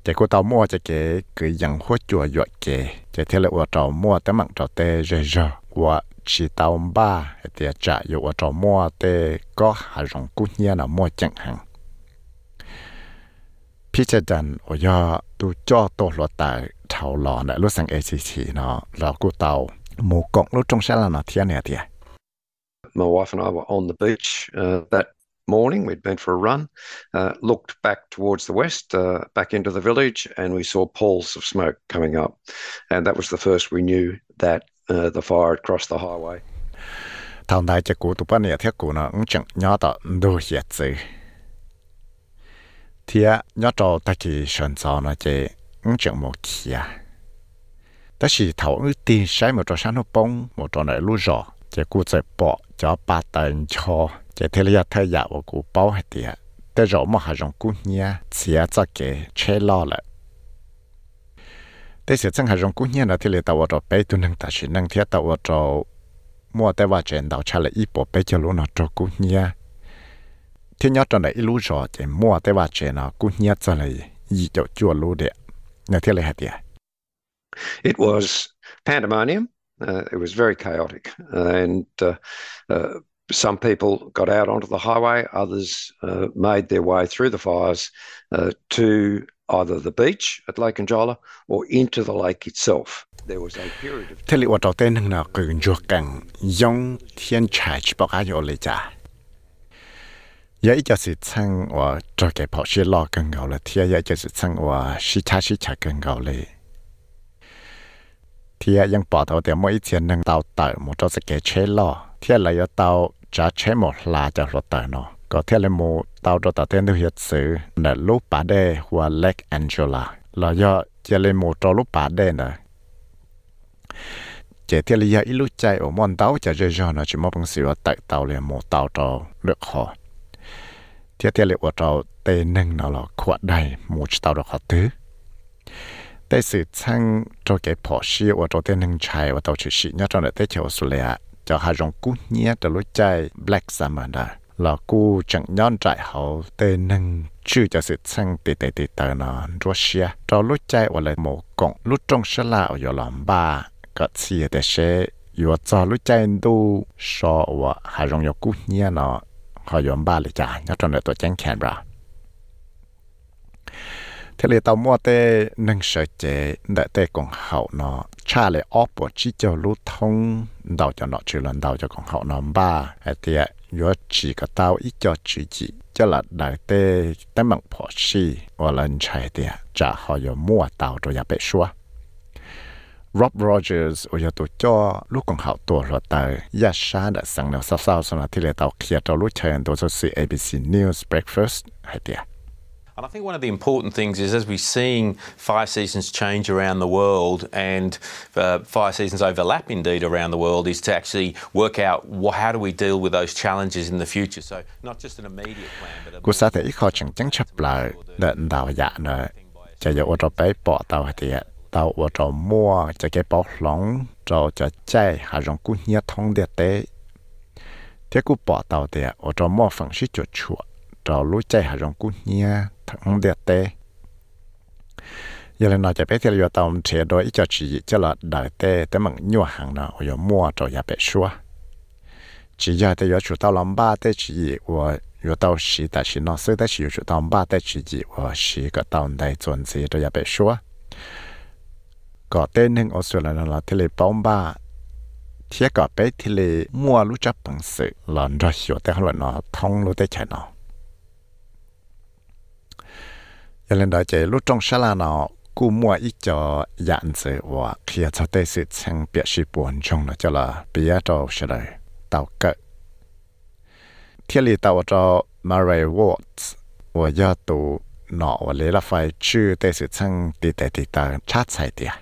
จะกูตามัวจะเกยเกยยังหัวจัวหย ดเกยจะเทเลว่าตามัวแต่มังตาเตเจจว่า chỉ tàu ba thì trả yêu ở trong mua để có hà rong cú nhia là mua chẳng hạn Peter Dunn ở giờ tu cho tổ luật tại thảo lò này lúc sang ACT nó là cú tàu một cộng lúc trong sáng là nó thiên này thì My wife and I were on the beach uh, that morning. We'd been for a run, uh, looked back towards the west, uh, back into the village, and we saw pools of smoke coming up. And that was the first we knew that uh, the fire had crossed the highway. thằng đại chỉ cú tụ bên này thiết cú nó cũng chẳng nhớ đó đồ hiện gì thì nhớ cho ta chỉ sẵn sàng nó chỉ ứng chẳng một kia ta chỉ thấu ứng tin sai một chỗ sáng nó bông, một chỗ này lúa rõ chỉ cụ sẽ bỏ cho ba tên cho. Chỉ thế là thay giả của cụ bao hết thì ta rõ mà hai dòng cụ nhia chỉ cho cái chế lo lại ta sẽ chẳng hai dòng cụ nhia là thế là tao vào bé tu năng ta chỉ năng thiết tao vào mua tay vào trên đầu trả lại ít bỏ bé cho lúa nó cho cụ nhia. ทียตัวเรามัวแต่ว่าเจนเราชาเลยอีปอไปจะรู้นะจกู้เนี่ยที่ยอดตอนไหนรู้จอเจมัวแต่ว่าเจนนะกู้เนี่ยจะเลยอีจะจัวรู้เดียเนี่ยที่เลยเหตุ It was pandemonium. Uh, it was very chaotic, and uh, uh, some people got out onto the highway, others uh, made their way through the fires uh, to either the beach at Lake Anjola or into the lake itself. There was a period of ที่ลิว่าตัวเต้นหนึ่งนะคือ 也一就是称我做给跑些老更高了，天也就是称我西茶西茶更高嘞。 thìยังbỏ tàu thì mỗi tiền nâng tàu tờ một chỗ sẽ kể chế lo thì là do tàu trả chế một là cho lo tờ nó có thể là một tàu cho tàu tên được hiện sự là lúc bà đê hoặc Lake Angela là do chỉ là một trò lúc bà đê nữa chỉ thì là do ít lúc chạy ở mòn tàu cho chơi cho nó chỉ một bằng sự tại tàu là một tàu trò được họ thì thì là ở trò tên nâng nó là quạt đầy một tàu được họ tứ แต่สื่อช่างโจเก็บพอชีว่าโจเต้นหนึ่งชัยว่าตัวชื่อชีเนี่ยตอนนี้เที่ยวสุเลยะจะหารงกู้เนี่ยจะรู้ใจ Black Summer ได้แล้วกูจังย้อนใจเขาเต้นหนึ่งชื่อจะสื่อช่างติดติดติดเตอนอนรัวเชียจะรู้ใจว่าเลยหมูกงรู้จงฉลาอยู่หลอมบ้าก็เสียแต่เชอยู่จะรู้ใจดูชอว่าหารงยกู้เนี่ยเนาะ họ yếm ba lịch trả nhớ trong đời tôi chán kẹn thế là tao mua tê nâng sợ chế đợi tê còn hậu nó cha lệ óp của chỉ cho lưu thông đầu cho nó trừ lần đầu cho còn hậu nó ba hay thì yo chỉ cả tao ít cho chỉ chỉ cho là đại tê tấm bằng phò si và lần chạy thì trả họ yo mua tao rồi ya bé xua Rob Rogers 我要ตัวจ่อลูกของเขาตัวรถตายยาชาดสังเนาเศร้าๆสำหรับที่เราเคลียร์ตัวลูกเชิญตัวสื่อ ABC News Breakfast ให้เดีย And I think one of the important things is as we're seeing fire seasons change around the world and uh, fire seasons overlap indeed around the world, is to actually work out what, how do we deal with those challenges in the future. So not just an immediate plan, but a cú sa thể khó chẳng chẳng chấp lại đợn đào dạ nữa cho giờ ô tô bé bỏ tàu thì tàu ô tô mua cho cái bảo lỏng cho cho chạy hà rong cú nhia thông địa tế thế cú bỏ tàu thì ô tô mua phần sĩ chuột chuột cho lũ chạy hà rong cú nhia thằng địa tế giờ là nói cho bé thì là tàu chế đôi cho chỉ cho là đại tế tế bằng nhua hàng nào ở mua cho nhà bé xua chỉ giờ thì chủ tàu làm ba tế chỉ của有到时但是呢，所以但是有主到八的自己我是个到内准时都要被说， ก่อเต้นหนึ่งออสเตรเลียนลาเทเลป้อมบ้าเทียก่อไปทะเลมัวรู้จักปังสือหลอนรอชัวแต่เขาหลอนท้องรู้ได้ใช่เนาะยังเล่นด้ใจรู้จงชะลาเนาะกูมัวอีกจอยันเสือว่าเคลียร์ชาเตสุดแห่งเปียชิปวนชงเนาะจะละเปียโตเฉลยเต่าเกะเทียลีเต่าจอมาเรวอตส์ว่ายอดตูหนาะวันเลยละไฟชื่อเตสุดแห่งติดแต่ติดตาชาติใส่เดีย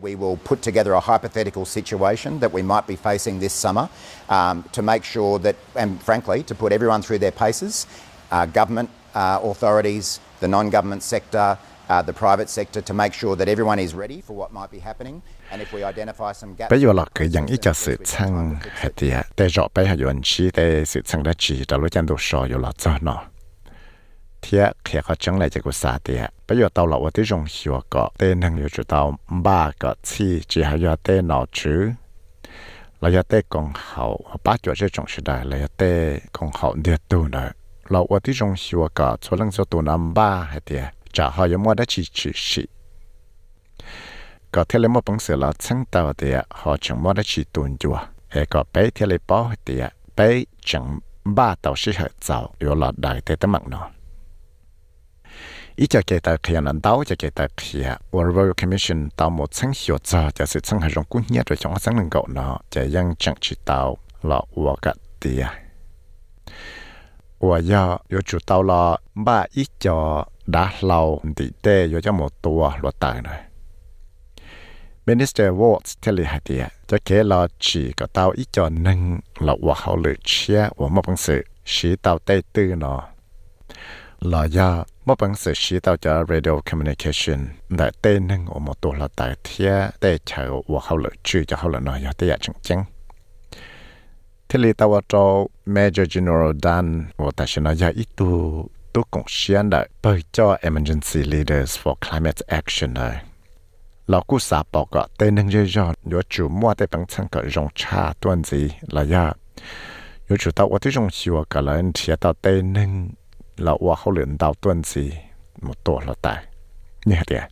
We will put together a hypothetical situation that we might be facing this summer um, to make sure that, and frankly, to put everyone through their paces, uh, government uh, authorities, the non government sector, uh, the private sector, to make sure that everyone is ready for what might be happening. And if we identify some gaps. bây giờ là cái dạng ít cho sự sang hệ thì để rõ bây giờ yuan chi để sự sang đã chỉ đã lúc chân đồ sòอยู่là cho nó thì khi họ chẳng lại cho cái啥thì bây giờ tàu là ở trong hiệu quả tên hàng nhiều chủ tàu ba cái chi chỉ hay là tên nào chứ là ya tên công hậu ba chỗ这种时代là ya tên công hậu địa tu nữa là ở trong hiệu quả cho lần số tu năm ba hay thì chả họ有没得去去是。có thể là một bằng sự là sáng tạo thì họ chẳng mua được chỉ tuần chùa hay có bé thì là bỏ thì bé chẳng ba tàu sĩ hợp giàu yếu là đại thế tâm mạng nó ý cho kể tại khi anh đào cho kể tại khi Royal Commission tạo một sáng hiệu cho cho sự sáng hệ trong cũng nhớ rồi trong sáng năng gạo nó cho yang chẳng chỉ tạo là của cái thì 我要有主到了把一脚打老的的有这么多落袋呢。Minister Watts ที่เลยให้เดียจะเกลอจีก็เตาอีจอนหนึ่งเราว่าเขาเลยเชียว่ามาบังสือชีเตาเต้ตื้อเนาะ ลอยามื่อปังเสียชีตาจะ radio communication แต่เต้นนึงออกมาตัวละแต่เทียเต้เชาว่าเขาเลยชื่อจะเขาเลยนอยาเตียจังจังที่ลีตาวจอ major general dan ว่าแต่ชนอยาอีตูตุกงเชียนได้เปิดจอ emergency leaders for climate action เลยเรากู้สาปอกเต้นนึงเยอะๆยัวจู่มั่วเต้ปังชังก็รงชาตัวนี้ลอยายัวจู่ตาว่าที่รงชิวก็เลยเทียตาเต้นนึง เราว่าเขาเหลือดาวต้นสีหมดตัวเราตายเนี่ยเดีย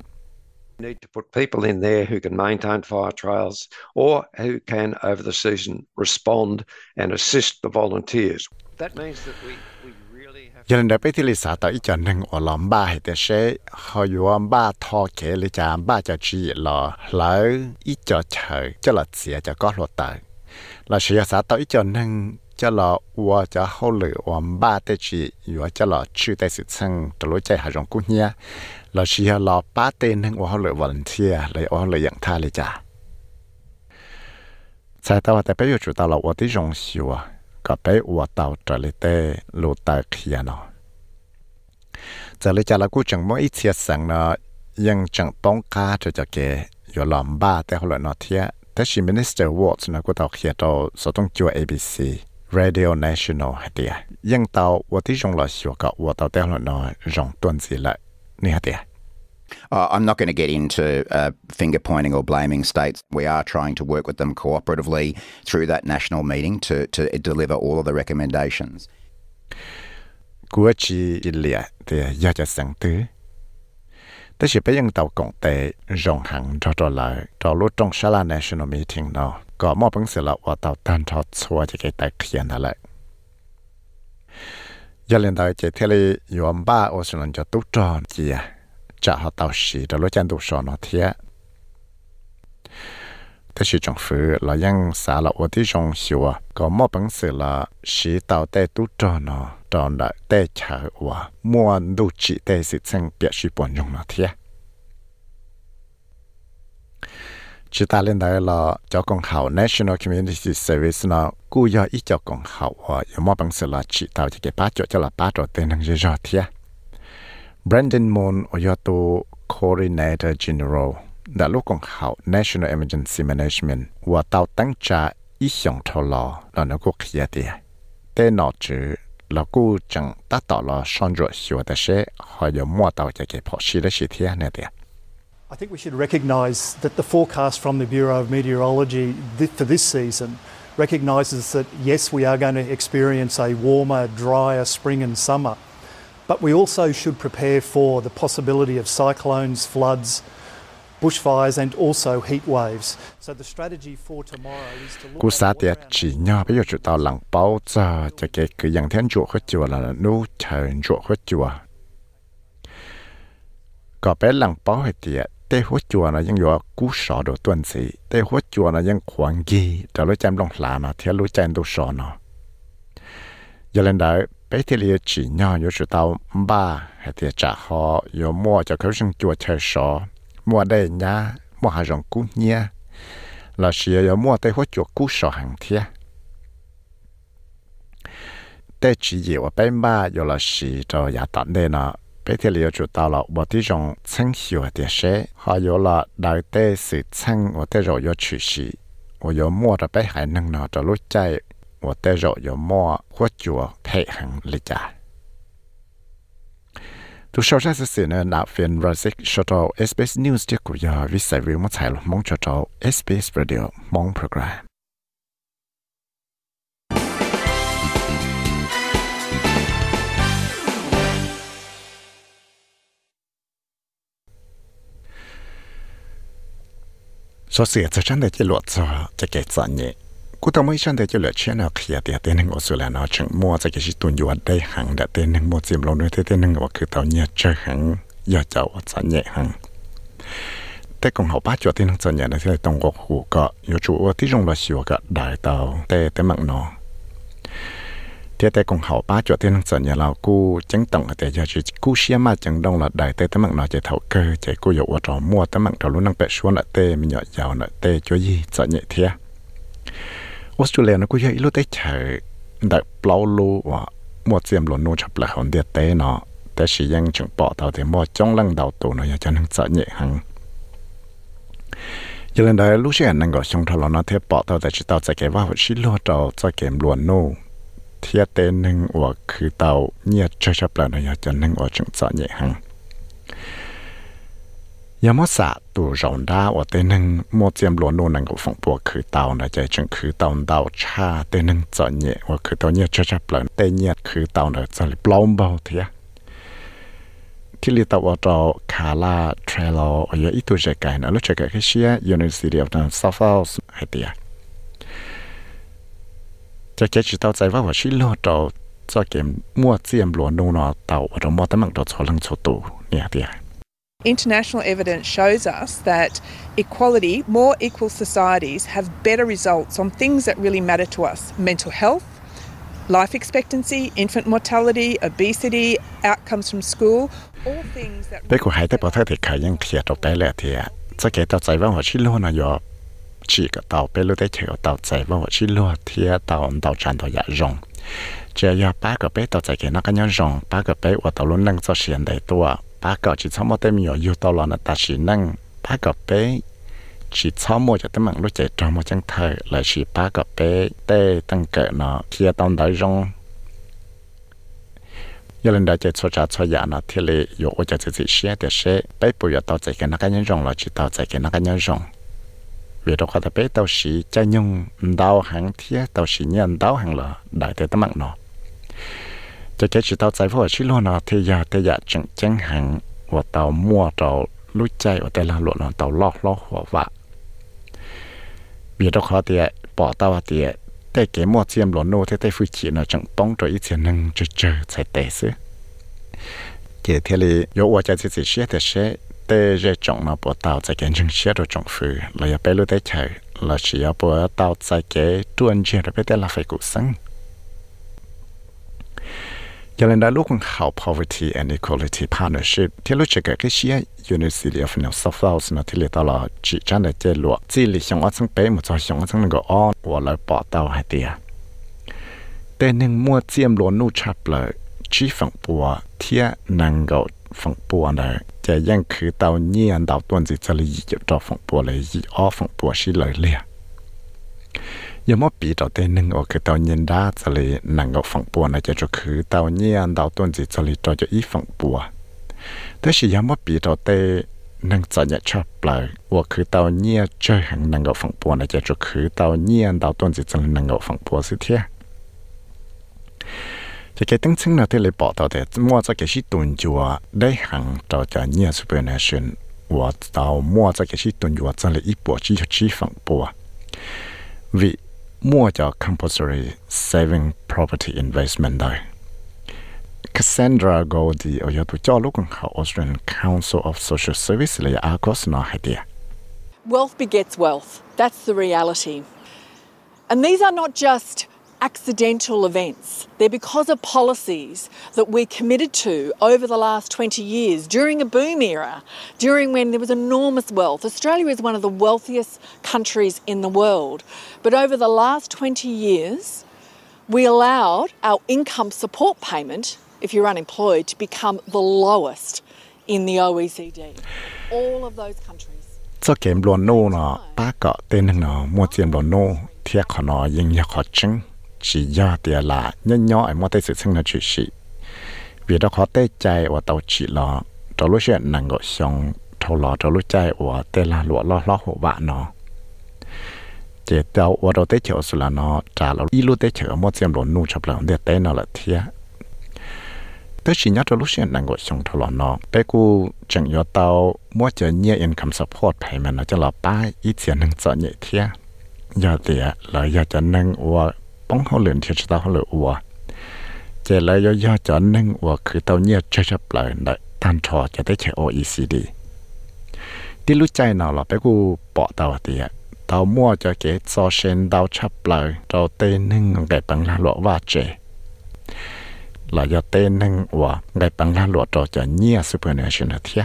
You need to put people in there who can maintain fire trails or who can, over the season, respond and assist the volunteers. That means that we, we really have. Giờ đã biết thì sao tại cho nên ở lòng ba hay thế sẽ họ dùng ba thọ kế lý cha ba cho chỉ là lỡ ít cho chờ cho là xia cho có luật tại là sẽ sao tại cho nên จะหลอว่าจะเขาหลือว่าบ้าแตชีอยู่จะหลอชื่อแต่สิซึ่งตลอดใจหาจงกุ้เนี้ยลอชียหลอป้าเต้นนึงว่าเขาหลือวันเทียเลยว่าเขาหลืออย่างท่าเลยจ้ะใช่แต่ว่าแต่ไปอยู่จุดตลอดว่าที่จงชัวก็ไปว่าเตาจะเลยเต้ลูตาเขียนเนาะจะเลยจะเรกูจังม่เทียสังเนาะยังจังต้องกาจะจะเกอยู่หลอมบ้าแต่เขาหรือเนาะเทียแต่ชิมินิสเตอร์วอตนะกูตอเขียนตัวสต้องจัวเอบีซี Radio National hatia uh, I'm not going to get into uh, finger pointing or blaming states. We are trying to work with them cooperatively through that national meeting to, to deliver all of the recommendations. National meeting. ก็มอบหนังสือละว่าเตาตันทอดชัวจะเกิดแต่เขียนนั่นแหละยันเลนตาเจเทเลยยอมบ้าโอสนันจะตุจอนเจียจะหาเตาสีแต่รู้จันตุสอนอเทียแต่ชีจงฟื้นเรายังสาละวันที่จงชัวก็มอบหนังสือละสีเตาเตตุจอนอตอนละเตชาว่ามัวดูจิเตสิเซงเปียชีปวนยงนอเทีย chúng ta lên đây là cho con hậu National Community Service nó cú do ít cho con hậu ở ở mọi bằng sự là chỉ tạo cho cái ba cho là ba chỗ tên hàng dưới rồi Brandon Moon ở do Coordinator General đã lúc con hậu National Emergency Management và tàu tăng trả ít xong thâu lò là nó có kia thia tên nó chữ là cú chẳng ta tỏ là son rồi hiểu ta sẽ họ giờ mua tàu cho cái phó sĩ đó sĩ này thia I think we should recognise that the forecast from the Bureau of Meteorology for this season recognises that yes, we are going to experience a warmer, drier spring and summer. But we also should prepare for the possibility of cyclones, floods, bushfires and also heat waves. So the strategy for tomorrow is to look chỉ nhỏ bây giờ chúng ta lặng bao giờ cho cái cái dạng thiên chùa là chùa. Có bé lặng bao hết tiệt tê hốt chùa là dân dọa cú sọ đồ tuần sĩ tê hốt chùa là dân khoảng gì trả lối chăm lòng lạ nó thế lối chăm đồ sọ nó giờ lên đó bé thì chỉ nhỏ yếu sự tao ba hay thì trả họ yếu mua cho khẩu sân chùa chơi sọ mua đây nhá mua hà rồng cú nhia là xìa yếu mua tê hốt chùa cú sọ hàng thia. Tê chỉ yếu bé ba yếu là xì cho giả tận bé thì liệt chủ tàu là bộ tí rong chân hiểu thì sẽ họ yếu là đại tế sự chân và tế rồi yếu chủ sĩ và yếu mua ra bé hải năng nào cho lúc chạy 我带着有么或者配行理解。tu sau ra sự này nạp phiền Rasic cho cho SBS News tiếp của giờ vì sai vì một tài liệu mong cho cho SBS Radio mong program. số sự cho chân để chỉ luật cho cho cái gì nhỉ cú tao mới chân để cho lựa chuyện nào kia thì tên năng ở số là nó chẳng mua cho cái gì tuần yuan đây hàng đã tên năng mua chìm lâu nữa thế so sia cha chan de chi lo cha cha ke cha ni ku ta mai chan de chi lo chen na khia de de nang o su la na chang mo cha ke shi tun yu de hang da de nang mo chim lo no de de nang wa ku ta nya cha hang. Ya cha wa cha ni hang. Te kong hao ba cho de nang cha ni na se tong go hu ka. Yu chu wa ti jong lo shi wa ka dai tao te te mang no thế tại cùng hậu ba, chỗ thiên sở nhà lào cu chẳng tổng ở tại giờ chỉ cu xia mà chẳng đông là đại tê tấm mạng nó chạy thầu cơ chạy cu dụ ở trò mua tấm mạng trò luôn năng bẹ xuống lại tê mình nhỏ giàu lại tê, cho gì sợ nhẹ thia Australia nó cũng vậy, lúc tới chờ đại plau mua xiêm luôn nuôi chập lại hồn địa tê nó tê chỉ ยัง chẳng bỏ tàu thì mua trong lăng đầu tù nó giờ cho sợ nhẹ hằng giờ lên đấy lúc xia năng gọi xong thằng nó thế bỏ tàu tại chỉ tàu chạy cái vào chỉ lo trò chạy kèm luôn nuôi เล่นได้ลูกเชื่อนั่งก็ชงทะเลาะเนาะเทียปอเตาแต่ชิเตาจะเก็บว่าชิโลเตาจะเก็บล้วนโน่เทียเตนึงว่าคือเตาเนี่ยจะชับแล้วเนาะอยากจะนั่งว่าจึงจะเนี่ยหังยามสะตัวรอนดาว่าเตนึงโมเจียมหลวนโนนังก็ฟงปัวคือเตานะใจจึงคือเตาเตาชาเตนึงจะเนี่ยว่าคือเตาเนี่ยจะจะเปล่าเตเนี่ยคือเตาเนะจะปลอมเบาเทียที่เรียกว่าเราคาลาเทรลโออยอีตัวใจกันนะรู้จักกันเชีย University of New South Wales ให้เดียจะเกิดจิตเอาใจ ว่าว่าชิโลเรา cho kiếm mua chiếm luôn nô nó tàu ở trong mua tấm bằng đồ cho lăng cho tù nè thì International evidence shows us that equality, more equal societies have better results on things that really matter to us mental health, life expectancy, infant mortality, obesity, outcomes from school, all things that. bây giờ hai tay bảo thay thì khởi những thiệt đầu tay lẹ thì cho cái tàu chạy vào họ chỉ luôn là do chỉ có tàu bê lúc đấy chỉ có tàu chạy vào chỉ lúa thì tàu tàu tràn tàu dạ rồng chỉ là ba cái bê tàu chạy cái nó cái nhau rồng ba cái bê và tàu luôn nâng cho xiên đầy tua. Ba cái chỉ cho xong một tem nhiều yêu tàu là nó ta chỉ nâng ba cái bê chỉ cho một cho tới mạng lúc chạy trong một chân thời là chỉ ba cái bê tê tăng cỡ nó khi tàu đợi rồng giờ lên đây chạy cho cha cho nhà nó thì lệ yêu ở chạy chạy chạy xe để xe bây giờ tàu chạy cái nó cái nhau rồng là chỉ tàu chạy cái nó cái nhau rồng vì đó có thể tập tao sĩ cha nhung, đau hàng thiết, tao sĩ nhân đau hàng lợ đại thế tâm mạng nó cho cái sự tao giải phẫu chỉ luôn nó thì giờ thì giờ chẳng chẳng hàng và tao mua tao lúc chạy và tao là luôn nó tao lo lo hòa vạ. Vì đó khoa thì bỏ tao và thì để cái mua chiêm luôn nô, thế tại phụ chỉ nó chẳng bóng cho ít tiền năng chờ chờ chạy tệ xứ. Kể thế là yếu quá chạy thì sẽ sẽ tê rê trọng nó bỏ tàu tại cái chân xe rồi trọng phứ là ya bé lưu đấy chạy là chỉ ya bỏ tàu tại cái tuần chơi rồi bé tê là phải cụ sinh giờ lên đó lúc học poverty and equality partnership thì lúc chỉ cái cái xe University of New South Wales nó thì là là chỉ chân là chơi lụa chỉ là xong ở trong bé một chỗ xong ở trong cái on và lại bỏ tàu hay tiệt tên nên mua chiêm lúa nụ chập lại chỉ phẳng bùa thiết năng 够 phẳng bùa này chỉ ยังคือเตาเนียนเตาต้นจิจะเลยจะจอฝังปัวเลยยีอ้อฝังปัวสิเลยเลยยังไม่ปีต่อเต้นหนึ่งโอคือเตาเนียนด้าจะเลยหนังกับฝังปัวนะจะจะคือเตาเนียนเตาต้นจิจะเลยจอจะอีฝังปัวแต่สิยังไม่ปีต่อเต้นังจะเนี่ยชอบเปล่าว่าคือเตาเนียเจอหังนังกับฝังปัวนะจะจะคือเตาเนียนเตาต้นจิจะเลยหนังกับฝังปัวสิเทีย thì cái tính chứng nào thì lấy bỏ tàu để mua cho cái sĩ tuần chùa để hàng tàu cho nhiều supernation và tàu mua cho cái sĩ tuần chùa cho lấy ít bộ chi cho chi phẳng bộ vì mua cho compulsory saving property investment đây Cassandra Goldie ở tụ cho lúc học Australian Council of Social Service là ACOS nó hay địa Wealth begets wealth. That's the reality. And these are not just accidental events. They're because of policies that we committed to over the last 20 years during a boom era, during when there was enormous wealth. Australia is one of the wealthiest countries in the world. But over the last 20 years, we allowed our income support payment, if you're unemployed, to become the lowest in the OECD. All of those countries. จะเกมบลอนโน่นะป้าก็เต้นหนอมัวเจียมบลอนโน่เทียขอนอยิงยาขอจึง chỉ do tiền là nhỏ nhỏ ở mỗi tay sự sinh là chỉ sĩ vì đó khó tay chạy và tàu chỉ lo. Cho lúc chuyện năng gọi xong thâu lo cho lúc chạy và tay là lụa lo lo hộ bạn nó. Chỉ tàu và đầu tay chở sự là nó, trả là ít lúc tay chở mỗi xem đồ nu chập lòng để tay nó là thiệt tới chỉ nhớ cho lúc chuyện năng gọi xong thâu lo nó. Bé cô chẳng nhớ tàu, mua chở nhẹ income support payment nó cho là ba, ít tiền năng trợ nhẹ thiệt giờ thì là giờ cho năng và ป้องเขาเหลือนเทียชตาเขาเหลืออัวเจแล้วย่อๆจอนึ่งอัวคือเต้าเงียบเชชเปล่าได้ตันชอจะได้ใชโออีซีดีที่รู้ใจเนาหรอไปกูเปาะเตาเตียเตามั่วจะเกตซอเชนเตาชับเปล่าเราเต้นึ่งไก่ปังลาหลวว่าเจเราจะเต้นหนึ่งอัวไก่ปังลาหลวเราจะเงียสุเปอร์เนชั่นเทีย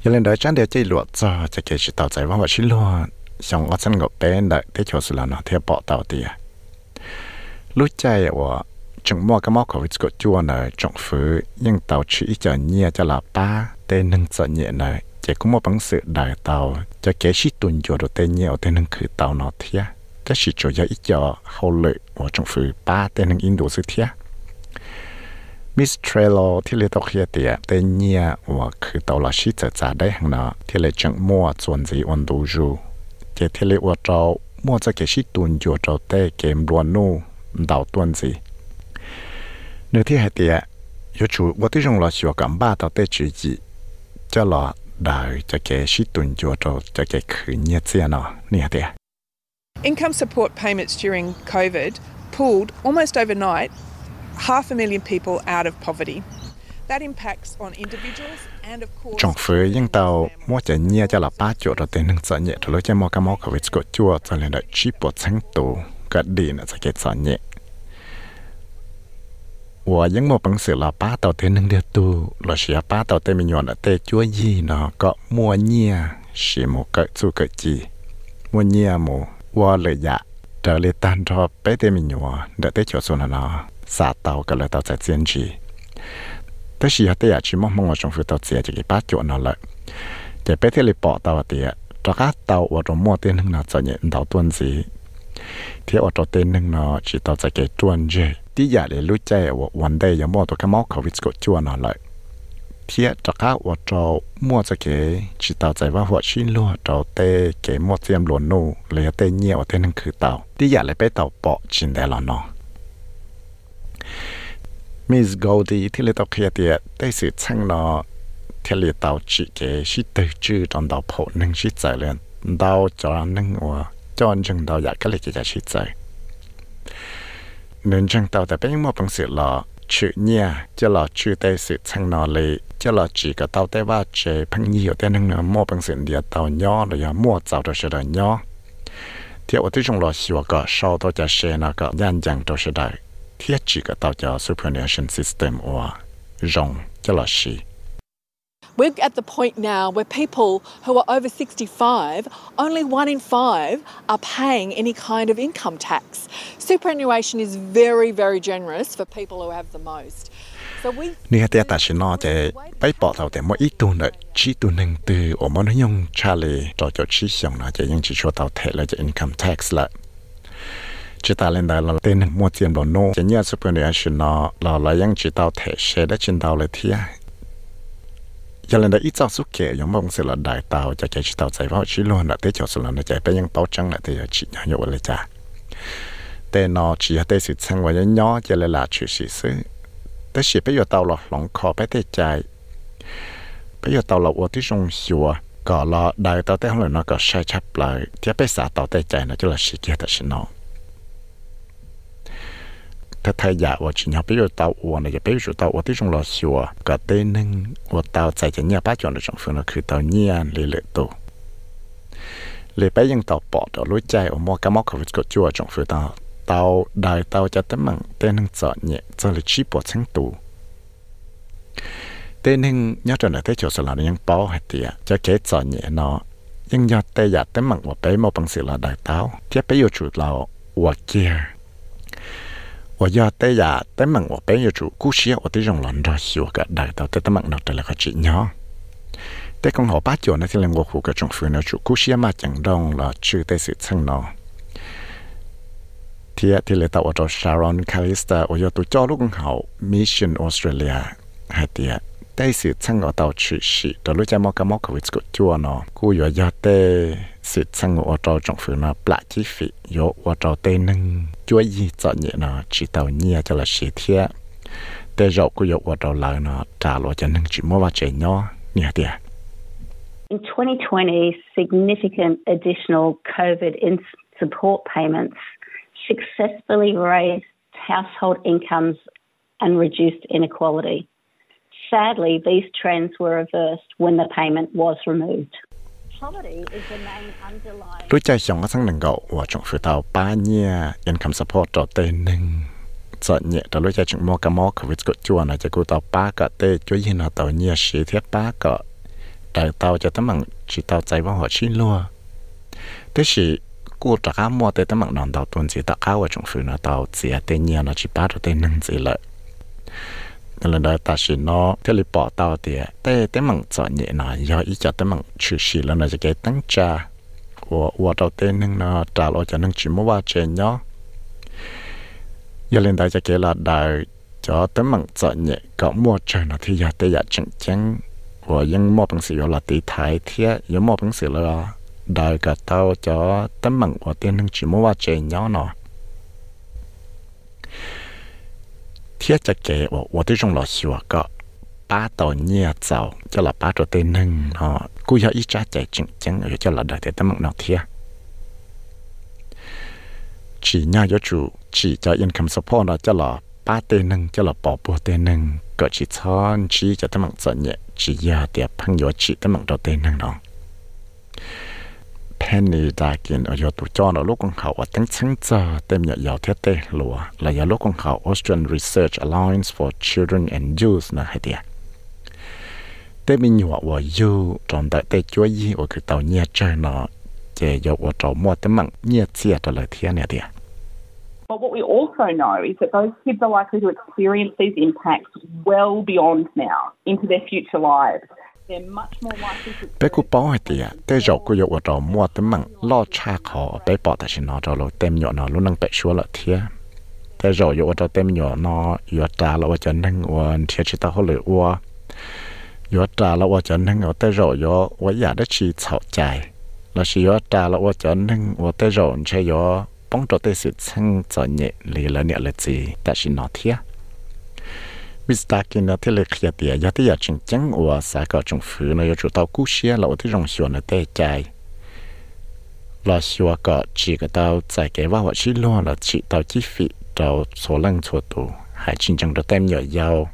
ยังเล่นได้จันเดียวใจหลวจะจะเกจิตเตาใจว่าว่าชิลวด xong ở sân gặp bé đợi thế cho sự là nó theo bỏ tàu tiền lúc chạy ở chúng mua cái móc khẩu vịt chua này trọng phứ nhưng tàu chỉ cho nhẹ cho là ba tên nâng sợ nhẹ này chỉ có một bằng sự đại tàu cho kế sĩ tuần chùa đồ tên nhẹ tên nâng khử tàu nó thế, cho chỉ chủ gia ít cho hậu lợi của trọng phứ ba tên nâng in đồ sự thế, Miss Trello ที่เลตอกเฮียเตียเตเนียว่าคือตัวละชิจะจ่าได้หังเนาะที่เลจังมัวส่วนสีอันดูจู เกเทเลอวดเรมั่วจะเกชิตุนอยู่เาเต้เกมรวนนู่ดาวตัวนสิเนื้อที่ให้เตียยชูวัติจงรอชัวกับบ้าต่อเต้จีจีจะรอดาวจะเกชิตุนอยู่เาจะเกคืนเนียเสียเนาะนี่เตีย Income support payments during COVID pulled almost overnight half a million people out of poverty. That impacts on individuals trong phơi những tàu mua chạy nhia cho là ba chỗ rồi tiền nâng sợ nhẹ rồi lối cho mua cá mò khẩu vị của chua cho nên đợi chip của sáng tù cả đi nữa sẽ kết sợ nhẹ. Và những một bằng sự là ba tàu tiền nâng điều tu là sẽ ba tàu tiền mình nhọn là tê chua gì nó có mua nhia chỉ một cái chú cái gì mua nhia mù và lời dạ trở lại tan cho bé tiền mình nhọn để tê chỗ xuống là nó xả tàu cả lời tàu sẽ diễn gì ถ้าสิฮะเตียชิมมองว่าจงฟื้ตัวเสียจะกี่ป้าจวนนั่นแหละจะไปเที่ยวปอตัวเตียตะก้าตัวว่าจงมั่วเต้นหนึ่งนาจะเนี่ยดาวต้นสีเที่ยวตัวเต้นหนึ่งนาจิตตัวจะเกจวนเจที่อยากเลยรู้ใจว่าวันใดยังมั่ตัวขมั่ขวิสกจวนนั่นแหละเทียจะก้าวจอมั่วจะเก๋จิตเอาใจว่าหัวชิ้นลัวจอเตเก๋มั่เจียมหลวนนูเลยเตเงี่ยวเตนั่นคือเต่าที่อยากเลยไปเต่าเปอะจินได้หรอนอ มิสโกลดีที่เลตอกเคียเตียได้สืบช่างนอที่เลตาวจีเกชิตจือจอนดาวโหนึ่งชิใจเลยดาวจอนหนึ่งอัวจอนจึงดาวอยากก็เลยจะชิใจนึ่งจังเตาแต่เป็นยังมอปังสือหล่อชื่อเนี่ยจะหลอชื่อได้สืบช่างนอเลยจะหลอจีก็เตาได้ว่าเจพังยี่อยู่แต่หนึ่งเนอมอปังสือเดียเตาย่อเลยมั่วเจ้าตัวเสดย่อเที่ยวที่จงหลอชัวก็ชอบตัวจะเชนะก็ยันยังตัวเสด thiết chỉ cả tạo cho superannuation system or rong cho là gì. We're at the point now where people who are over 65, only one in five are paying any kind of income tax. Superannuation is very, very generous for people who have the most. Ni hati ata shi nói te pai po tàu te mỗi ít tuần na chỉ tuần nang từ o mo na yong cha le cho cho chi xiong na je yang chi cho tao the la je income tax la เราเรายังจิตเตาเทเชได้จินเตาเลยเทีย giờ lần đó ít cho suốt kẻ giống mong sẽ là đại tàu cho cái tàu chạy vào chỉ luôn là tới cho sự là nó chạy bây giờ bao trắng là tới chỉ nhỏ nhỏ lại chaแต่นอchỉ tới sự sang và nhỏ cho lại là chuyện sự sự tới chỉ bây giờ tàu là lòng khó bây tới chạy bây giờ tàu là ởที่trong xùa có là đại tàu tới hôm nó có sai chấp lại thì bây giờ tàu tới chạy nó cho là sự kia tại sự nó ถ้าไทยอยากว่าชิญาไปอยู่เตาอวนจะไปอยู่เตาอวนที่จงรอชัวก็เต้นึง ว่าเตาใจจะเนี่ยป้าจวนในจงฟื้นคือเตาเนี่ยเลยเลยตัวเลยไปยังเตาปอดเรารู้ใจว่ามัวกะมอกเขาก็จัวจงฟื้นเตาเตาได้เตาจะตั้งมังเต้นึงจอดเนี่ยจะเลยชี้ปวดทั้งตัวเต้นึงยอดจนในเตจสลายังป้อให้เตียจะเกจอดเนี่ยเนาะยังยอดเตอยากตั้งมังว่าไปมอบังสิลาได้เตาเทียบไปอยู่จุดเราว่าเกียร์ 我要带呀带门我本有主故事我对用人着喜我个带到带带门那带了个纸鸟。แต่ของหอป้าจวนนะที่เรียกว่าหูกระจงฟื้นนะจุกุเชียมาจังดองละชื่อได้สื่อช่างนอเทียที่เลยตาวจชารอนคาริสตาโอยตัวจอลูกของเขามิชชั่นออสเตรเลียให้เตียได้สื่อช่างเอาเตาชื่อสิตัวรู้ใจมอกมอกวิสกุจัวนอกูอยู่ยอดเต้สื่อช่างเอาจอจงฟื้นนะปลาจีฟิโยว่าจอเต้นึง In 2020, significant additional COVID support payments successfully raised household incomes and reduced inequality. Sadly, these trends were reversed when the payment was removed. รู้ใจสองก็สังหนึ่งก็ว่าจงฝืนเตาป้าเนี่ยยันคำสปอร์ตต่อเตหนึ่งจะเนี่ยแต่รู้ใจจงมอกะมอขวิตก็จวนนะจะกูเตาป้าก็เตช่วยยินเอาเตาเนี่ยสีเทียป้าก็แต่เตาจะตั้งมังจีเตาใจว่าหัวชิ้นลัวแต่สิกูจะข้ามมัวเตตั้งมังนอนเตาตุนจีตะข้าวว่าจงฝืนเตาเสียเตเนี่ยนะจีป้าตัวเตหนึ่งจีเลย lần đó ta chỉ nó thế là bỏ tao thì tế tế mặn chọn nhẹ nó do ý cho tế mặn chữ xì là nó sẽ cái tăng trà của của đầu tiên nên nó trả lo cho nên chỉ mua ba chén nhó giờ lên đây cho cái là đại cho tế mặn chọn nhẹ có mua chơi nó thì giờ tế giờ chẳng chẳng của những mua bằng sự là tỷ thái thiệt, những mua bằng sự là đại cả tao cho tế mặn của tiên nên chỉ mua ba chén nhó nó thiết cho kể của tôi trong lò xùa có ba tàu nhia giàu cho là ba tàu tên nâng nó cú cho ít trả chạy chừng chừng rồi cho là đời thế tâm nó thiết chỉ nhà yo chủ chỉ cho income support nó cho là ba tê nâng cho là bỏ bùa tê nâng có chỉ chọn chỉ cho tấm bằng sợ nhẹ chỉ giờ tiệp phăng chỉ tấm bằng đầu tê nâng đó penny đã kiến ở chỗ tụ cho nó lúc con khẩu ở tính chứng giờ, tem nhận giàu thiết tê là yo lúc con khẩu Austrian Research Alliance for Children and Youth là hay tiệt tế mình nhỏ và yêu trong đại tế chúa yi ở cái tàu nhẹ chơi nó chế ở trong mua tấm bằng nhẹ chia cho lời thiên này tiệt But what we also know is that those kids are likely to experience these impacts well beyond now, into their future lives bé cú bảo hay tiệt tế dầu cú yêu ở mua tấm bằng lo cha khó bé bỏ tại nó cho lo tem nhỏ nó luôn năng bé xua lợi thiệt tế dầu yêu ở tem nhỏ nó yêu trả lo cho năng uốn thiệt chỉ hồ lửa uốn yêu trả lo cho năng ở tế dầu yêu ở nhà đất chỉ chảo chạy là chỉ yêu trả lo cho năng ở tế dầu chơi yêu bóng cho tế sự chân cho nhẹ lì là nhẹ là gì tại nó thiệt Mr. Kin nó thế là khía tiệt giờ thì giờ chính chính của xã có trong phủ nó có chủ tàu cú xe là ởที่ rong xuân nó tê chạy là xua có chỉ cái tàu chạy cái vào chỉ lo là chỉ tàu chi phí tàu số lần số tụ hay chính chẳng được tem nhỏ giàu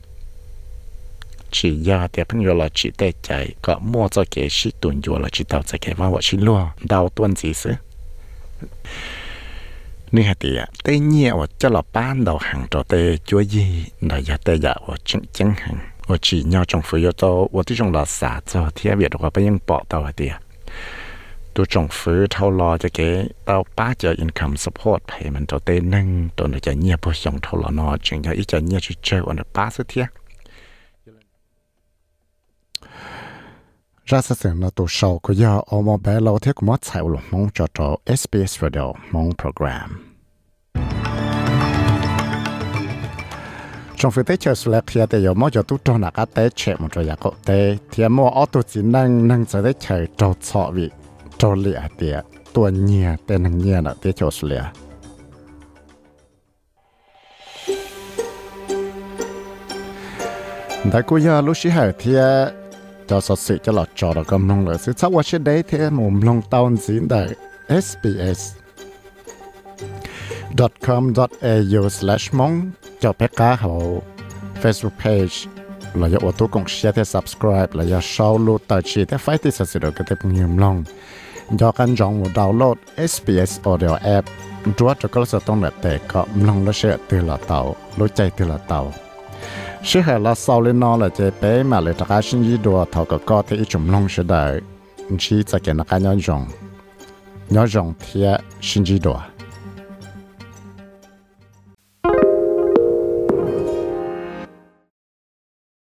chỉ giờ thì朋友là chỉ tê chạy có mua cho cái sĩ tuần vô là chỉ tàu chạy cái vào chỉ lo đào tuần gì sự นี่ ฮะตีอ่ะเตเนี่ยว่าจะหลับบ้านเราห่างตัวเตจัวยี่เราอยากเตอยากว่าจังจังห่างว่าจีเนาจงฟื้นตัวว่าที่จงเราสาจอเทียบเบียดว่าไปยังปอตัวเตียตัวจงฟื้นเท่ารอจะเก๋เราป้าจะ income support payment ตัวเตนึงตัวเราจะเงียบพอส่งเท่ารอนอจึงจะอีจะเงียบเจอวันป้าสุดเทีย ra sẽ xem là tổ sau của giờ ở một bé lâu thế cũng mất sai luôn mong cho cho SBS Radio mong program. Trong phía tế chờ sửa kia tế yếu mô cho tu cho nãy cái tết chạy một giá cổ tế thì mô ô tu chỉ năng năng sẽ tế chạy trò cho vị cho lẹ tế tùa nhẹ tế năng nhẹ là tế chờ sửa đại cô gia lúc sĩ hải thì จอสดสิจะหลอดจอดก็มองเลยสิถ้กว่าเช่นได้เทมุมลงตอนสินได้ SBS .dot.com .dot.au/slash มองจอเพกาเขา Facebook page เราอยากอุดตัวกงเชียร์ที่ subscribe เราอยากชาวลูตัดชีที่ไฟที่สุดเดก็เต็มยิ้ยลงยอกันจองดาวน์โหลด SBS Audio App ดูว่าจะก็จะต้องแบบแต่ก็มลงแล้วเชื่อตื่นละเต่ารู้ใจตื่นละเต่า sẽ hệ là sau lên nó là chế bé mà lại tất cả sinh ý đồ thầu có có thể chúng lòng sẽ đợi chỉ cho cái nó cái nhau rộng nhau rộng thì sinh gì đồ